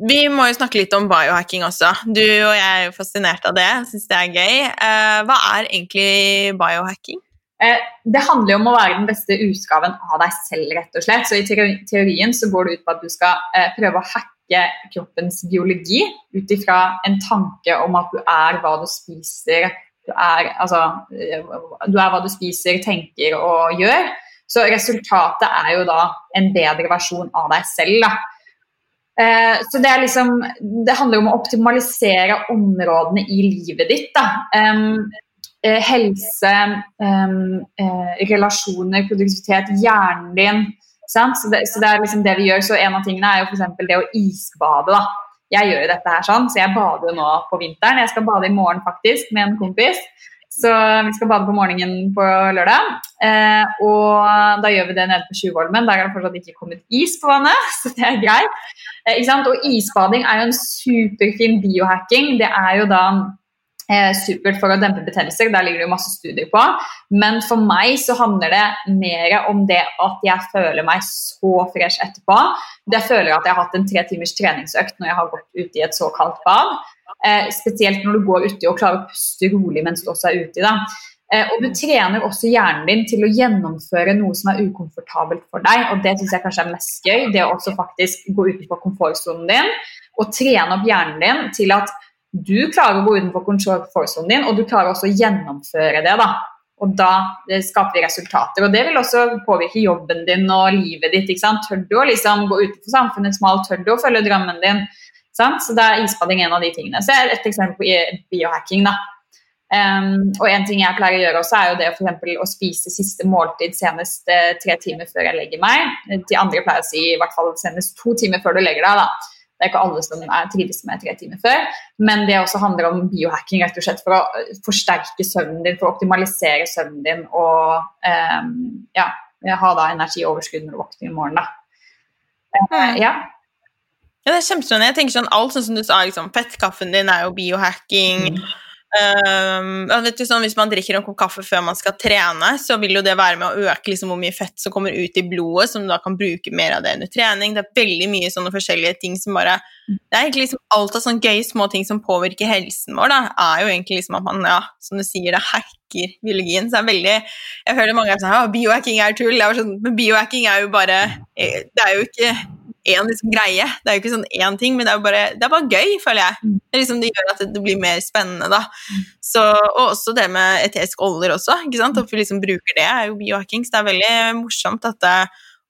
vi må jo snakke litt om biohacking også. Du og jeg er jo fascinert av det, syns det er gøy. Uh, hva er egentlig biohacking? Uh, det handler jo om å være den beste utgaven av deg selv, rett og slett. Så i teorien så går det ut på at du skal uh, prøve å hacke kroppens biologi ut ifra en tanke om at du er hva du spiser. Du er, altså, du er hva du spiser, tenker og gjør. Så resultatet er jo da en bedre versjon av deg selv. Da. Eh, så det, er liksom, det handler om å optimalisere områdene i livet ditt. Da. Um, helse, eh, relasjoner, produktivitet, hjernen din så det, så det, er liksom det vi gjør. Så en av tingene er jo f.eks. det å isbade. da. Jeg gjør jo dette her sånn, så jeg bader jo nå på vinteren. Jeg skal bade i morgen faktisk med en kompis. Så vi skal bade på morgenen på lørdag. Eh, og da gjør vi det nede på Tjuvholmen. Der er det fortsatt ikke kommet is på vannet, *laughs* så det er greit. Eh, og isbading er jo en superfin biohacking. Det er jo da supert for å dempe betennelser. Der ligger det jo masse studier på. Men for meg så handler det mer om det at jeg føler meg så fresh etterpå. Jeg føler at jeg har hatt en tre timers treningsøkt når jeg har gått ute i et så kaldt bad. Eh, spesielt når du går uti og klarer å puste rolig mens du også er uti. da. Eh, og du trener også hjernen din til å gjennomføre noe som er ukomfortabelt for deg. Og det syns jeg kanskje er mest gøy. Det å også faktisk gå utenfor komfortsonen din og trene opp hjernen din til at du klarer å gå utenfor komfortsonen din, og du klarer også å gjennomføre det. da. Og da skaper vi resultater. Og det vil også påvirke jobben din og livet ditt. ikke sant? Tør du å liksom gå utenfor samfunnets mal? Tør du å følge drømmen din? Sant? Så da er isbading en av de tingene. Så et eksempel på biohacking. da. Um, og en ting jeg pleier å gjøre også, er jo det for å spise siste måltid senest uh, tre timer før jeg legger meg. De andre pleier å si i hvert fall senest to timer før du legger deg. da. Det er ikke alle som er trives med tre timer før. Men det også handler om biohacking rett og slett for å eh, forsterke søvnen din, for å optimalisere søvnen din og um, ja, ha da energioverskudd når du våkner i morgen. da. Uh, ja. Ja, det er kjempespennende. Jeg tenker sånn, Alt sånn som du sa, liksom, fettkaffen din er jo biohacking. Mm. Um, sånn, hvis man drikker en kopp kaffe før man skal trene, så vil jo det være med å øke liksom, hvor mye fett som kommer ut i blodet, som du da kan bruke mer av det under trening. Det er veldig mye sånne forskjellige ting som bare Det er egentlig liksom alt av sånne gøye små ting som påvirker helsen vår, da, er jo egentlig liksom at man, ja, som du sier, det hacker biologien. Så det er veldig Jeg føler mange er sånn Ja, biohacking er tull. Sånn, men biohacking er jo bare eh, Det er jo ikke én liksom greie. Det er jo ikke sånn én ting, men det er bare, det er bare gøy, føler jeg. Mm. Det, liksom, det, gjør at det blir mer spennende, da. Mm. Så, og også det med eteriske oljer også, ikke sant? at vi liksom bruker det, er jo biohacking. Så det er veldig morsomt at det,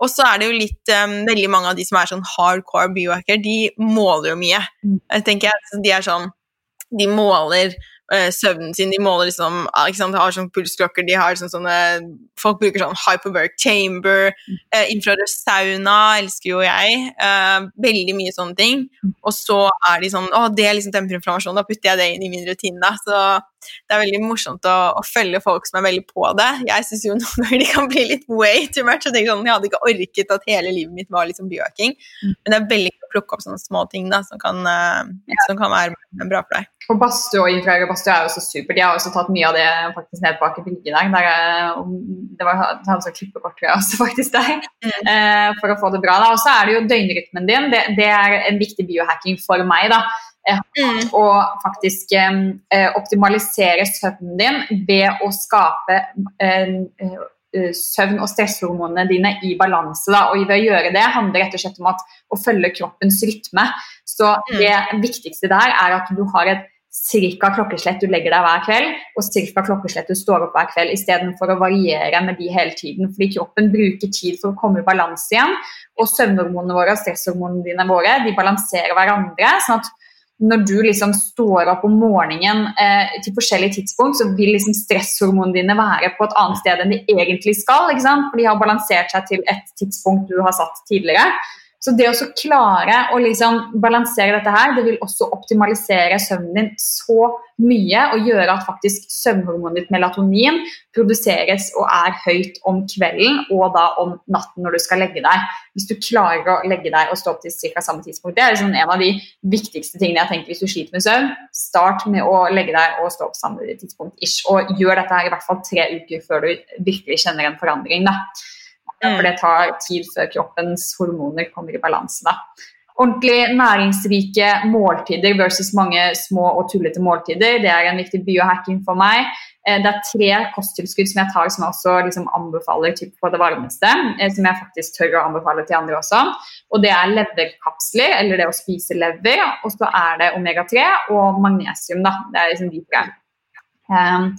og så er det jo litt um, Veldig mange av de som er sånn hardcore biohacker, de måler jo mye. Mm. Jeg tenker De er sånn De måler søvnen sin. De måler liksom ah, sant, de har sånne pulsklokker, de har sånn, sånne Folk bruker sånn hyperbaric chamber, eh, infrarød sauna elsker jo jeg. Eh, veldig mye sånne ting. Og så er de sånn Å, det er liksom temperinflammasjon, da putter jeg det inn i min rutine. Da. Så det er veldig morsomt å, å, følge folk som er veldig på det. Jeg syns jo *laughs* noen ganger de kan bli litt way too much. Jeg, sånn, jeg hadde ikke orket at hele livet mitt var liksom biohacking. Mm. Men det er veldig plukke opp sånne små ting da, som, kan, uh, som kan være bra for deg. Og Badstue og Infrager badstue er jo så super. De har også tatt mye av det faktisk ned bak i bygget der. der det var han som klippekort, tror jeg også, *laughs* faktisk der, mm. uh, for å få det bra. da. Og så er det jo døgnrytmen din. Det, det er en viktig biohacking for meg. da mm. og faktisk eh, optimalisere søvnen din ved å skape eh, eh, søvn- og stresshormonene dine i balanse. Da. Og ved å gjøre det handler rett og slett om at, å følge kroppens rytme. Så mm. det viktigste der er at du har et ca. klokkeslett du legger deg hver kveld, og ca. klokkeslett du står opp hver kveld, istedenfor å variere med de hele tiden. Fordi kroppen bruker tid for å komme i balanse igjen. Og søvnhormonene våre og stresshormonene dine våre de balanserer hverandre. sånn at når du liksom står opp om morgenen eh, til forskjellige tidspunkt, så vil liksom stresshormonene dine være på et annet sted enn de egentlig skal. For de har balansert seg til et tidspunkt du har satt tidligere. Så det å klare å liksom balansere dette her, det vil også optimalisere søvnen din så mye og gjøre at faktisk søvnhormonet ditt melatonin produseres og er høyt om kvelden og da om natten når du skal legge deg. Hvis du klarer å legge deg og stå opp til ca. samme tidspunkt. Det er liksom en av de viktigste tingene jeg tenker hvis du sliter med søvn. Start med å legge deg og stå opp samme tidspunkt ish. Og gjør dette her i hvert fall tre uker før du virkelig kjenner en forandring. da. For mm. det tar tid før kroppens hormoner kommer i balanse. da. Ordentlig næringsrike måltider versus mange små og tullete måltider. Det er en viktig biohacking for meg. Eh, det er tre kosttilskudd som jeg tar som jeg også liksom anbefaler på det varmeste. Eh, som jeg faktisk tør å anbefale til andre også. Og det er leverkapsler, eller det å spise lever. Og så er det omega-3 og magnesium. da. Det er liksom de tre. Um,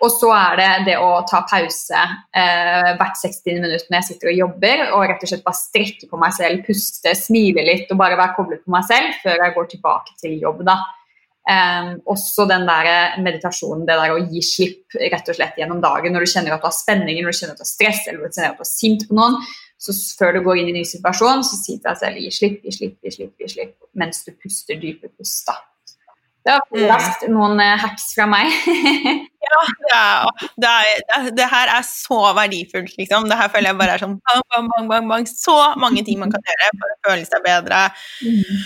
og så er det det å ta pause uh, hvert 60 minutter når jeg sitter og jobber, og rett og slett bare strekke på meg selv, puste, smile litt og bare være koblet på meg selv før jeg går tilbake til jobb. da. Um, også den der meditasjonen, det der å gi slipp rett og slett gjennom dagen. Når du kjenner at du har spenninger, når du kjenner at du har stress eller når du kjenner at du er sint på noen, så før du går inn i en ny situasjon, så si til deg selv gi slipp, gi slipp, gi slipp, gi slipp, mens du puster dype pust. da. Det var mm. raskt noen eh, hacks fra meg. *laughs* ja, det, er, det, her er så verdifullt, liksom. Det her føler jeg bare er sånn bang, bang, bang, bang, bang. Så mange ting man kan gjøre for å føle seg bedre. Mm.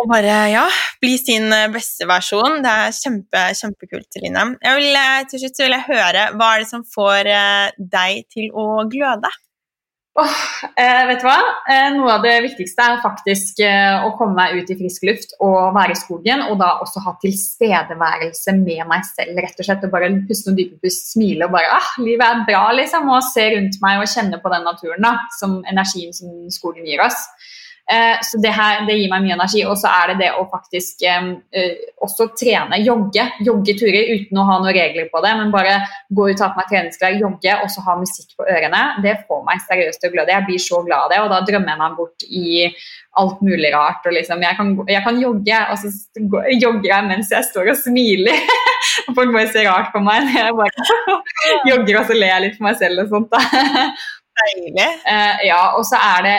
Og bare, ja, bli sin eh, beste versjon. Det er kjempe, kjempekult, Line. Jeg vil, eh, til slutt vil jeg høre, hva er det som får deg til å gløde? Oh, eh, vet du hva? Eh, noe av det viktigste er faktisk eh, å komme meg ut i frisk luft og være i skogen. Og da også ha tilstedeværelse med meg selv. rett og slett, og Bare puste noen dype pust, smile og bare ah, livet er bra, liksom. Og se rundt meg og kjenne på den naturen da, som energien som skogen gir oss. Eh, så det, her, det gir meg mye energi. Og så er det det å faktisk eh, også trene, jogge. Jogge turer uten å ha noen regler på det, men bare gå ut, ta på meg treningsklær, jogge og så ha musikk på ørene. Det får meg seriøst til å gløde. Jeg blir så glad av det, og da drømmer jeg meg bort i alt mulig rart. og liksom, Jeg kan, jeg kan jogge, og så jogger jeg mens jeg står og smiler. *laughs* Folk bare ser rart på meg. Jeg bare *laughs* jogger og så ler jeg litt for meg selv og sånt. da. Deilig. Uh, ja, og så er det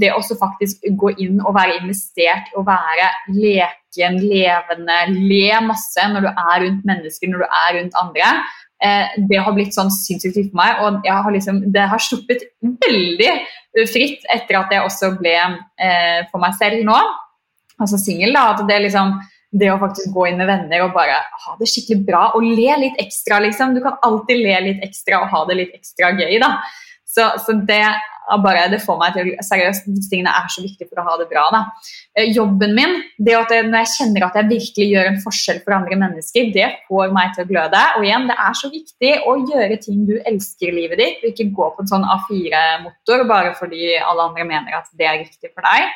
det å faktisk gå inn og være investert og være leken, levende, le masse når du er rundt mennesker, når du er rundt andre. Uh, det har blitt sånn sinnssykt viktig for meg, og har liksom, det har sluppet veldig fritt etter at jeg også ble uh, for meg selv nå, altså singel. At det liksom det å faktisk gå inn med venner og bare ha det skikkelig bra og le litt ekstra, liksom. Du kan alltid le litt ekstra og ha det litt ekstra gøy, da. Så, så det, bare, det, får meg til Seriøst, disse tingene er så viktige for å ha det bra. Da. Eh, jobben min, det at jeg, når jeg kjenner at jeg virkelig gjør en forskjell for andre mennesker, det får meg til å gløde. Og igjen, det er så viktig å gjøre ting du elsker i livet ditt, og ikke gå på en sånn A4-motor bare fordi alle andre mener at det er riktig for deg.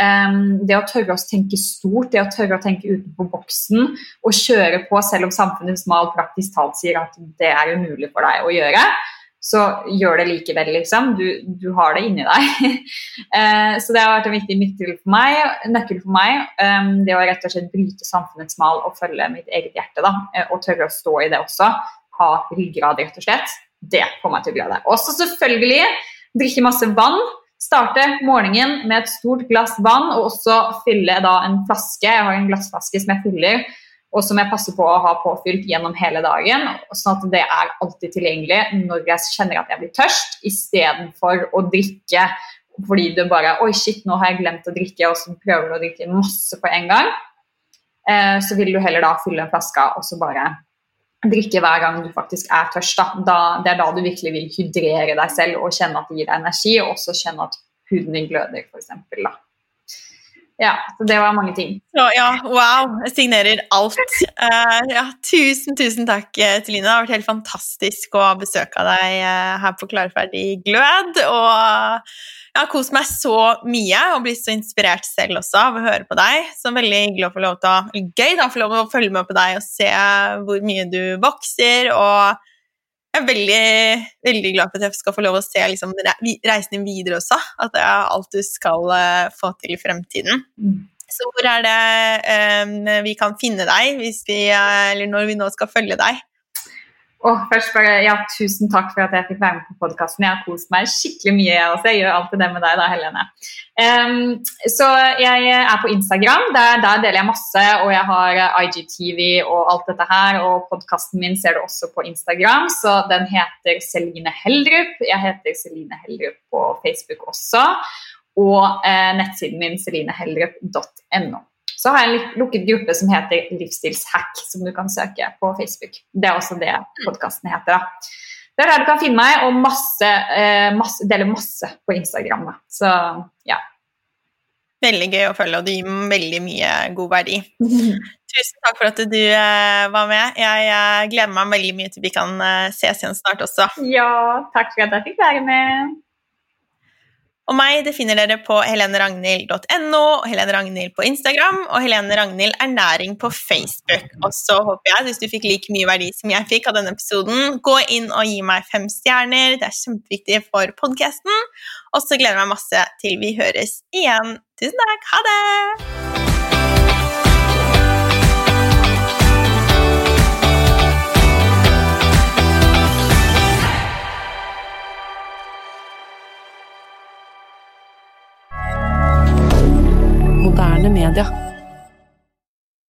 Um, det å tørre å tenke stort, det å tørre å tenke utenfor boksen og kjøre på selv om samfunnet smalt praktisk talt sier at det er umulig for deg å gjøre så gjør det likevel, liksom. Du, du har det inni deg. *laughs* eh, så det har vært en viktig nøkkel for meg. Nøkkel for meg um, det å rett og slett bryte samfunnets mal og følge mitt eget hjerte. da, eh, Og tørre å stå i det også. Ha ryggrad, rett og slett. Det får meg til å glede. Også selvfølgelig drikke masse vann. Starte morgenen med et stort glass vann og også fylle da en flaske. Jeg har en glassflaske som jeg fyller og som jeg passer på å ha påfylt gjennom hele dagen. sånn at det er alltid tilgjengelig når jeg kjenner at jeg blir tørst, istedenfor å drikke fordi du bare Oi, shit, nå har jeg glemt å drikke, og så prøver du å drikke masse på en gang. Eh, så vil du heller da fylle en flaske og så bare drikke hver gang du faktisk er tørst. Da. da. det er da du virkelig vil hydrere deg selv og kjenne at det gir deg energi, og også kjenne at huden din gløder, f.eks. Ja, så det var mange ting. Så, ja, wow. Jeg signerer alt. Uh, ja, tusen, tusen takk, eh, Celine. Det har vært helt fantastisk å besøke deg uh, her på Klarferdig glød. Og jeg har kost meg så mye og blitt så inspirert selv også av å høre på deg. Så veldig hyggelig å få lov til å, gøy da, få lov til å følge med på deg og se hvor mye du vokser. og jeg er veldig, veldig glad for at jeg skal få lov å se liksom, reisen din videre også. At det er alt du skal uh, få til i fremtiden. Mm. Så hvor er det um, vi kan finne deg, hvis vi, uh, eller når vi nå skal følge deg? Og først bare, ja, Tusen takk for at jeg fikk være med på podkasten. Jeg har kost meg skikkelig mye. Jeg også. Jeg gjør alltid det med deg, da, Helene. Um, så jeg er på Instagram. Der, der, deler jeg masse. Og jeg har IGTV og alt dette her. Og podkasten min ser du også på Instagram. Så den heter Celine Heldrup. Jeg heter Celine Heldrup på Facebook også. Og eh, nettsiden min celineheldrup.no. Så har jeg en lukket gruppe som heter Livsstilshack, som du kan søke på Facebook. Det er også det podkasten heter. da. Det er der du kan finne meg, og masse, eh, masse, deler masse på Instagram. Da. Så ja. Veldig gøy å følge, og du gir veldig mye god verdi. *laughs* Tusen takk for at du eh, var med. Jeg eh, gleder meg veldig mye til vi kan ses igjen snart også. Ja, takk for at jeg fikk være med. Og meg det finner dere på heleneragnhild.no, Helene Ragnhild på Instagram og Helene Ragnhild ernæring på Facebook. Og så håper jeg, hvis du fikk like mye verdi som jeg fikk av denne episoden, gå inn og gi meg fem stjerner. Det er kjempeviktig for podkasten. Og så gleder jeg meg masse til vi høres igjen. Tusen takk. Ha det! Moderne media.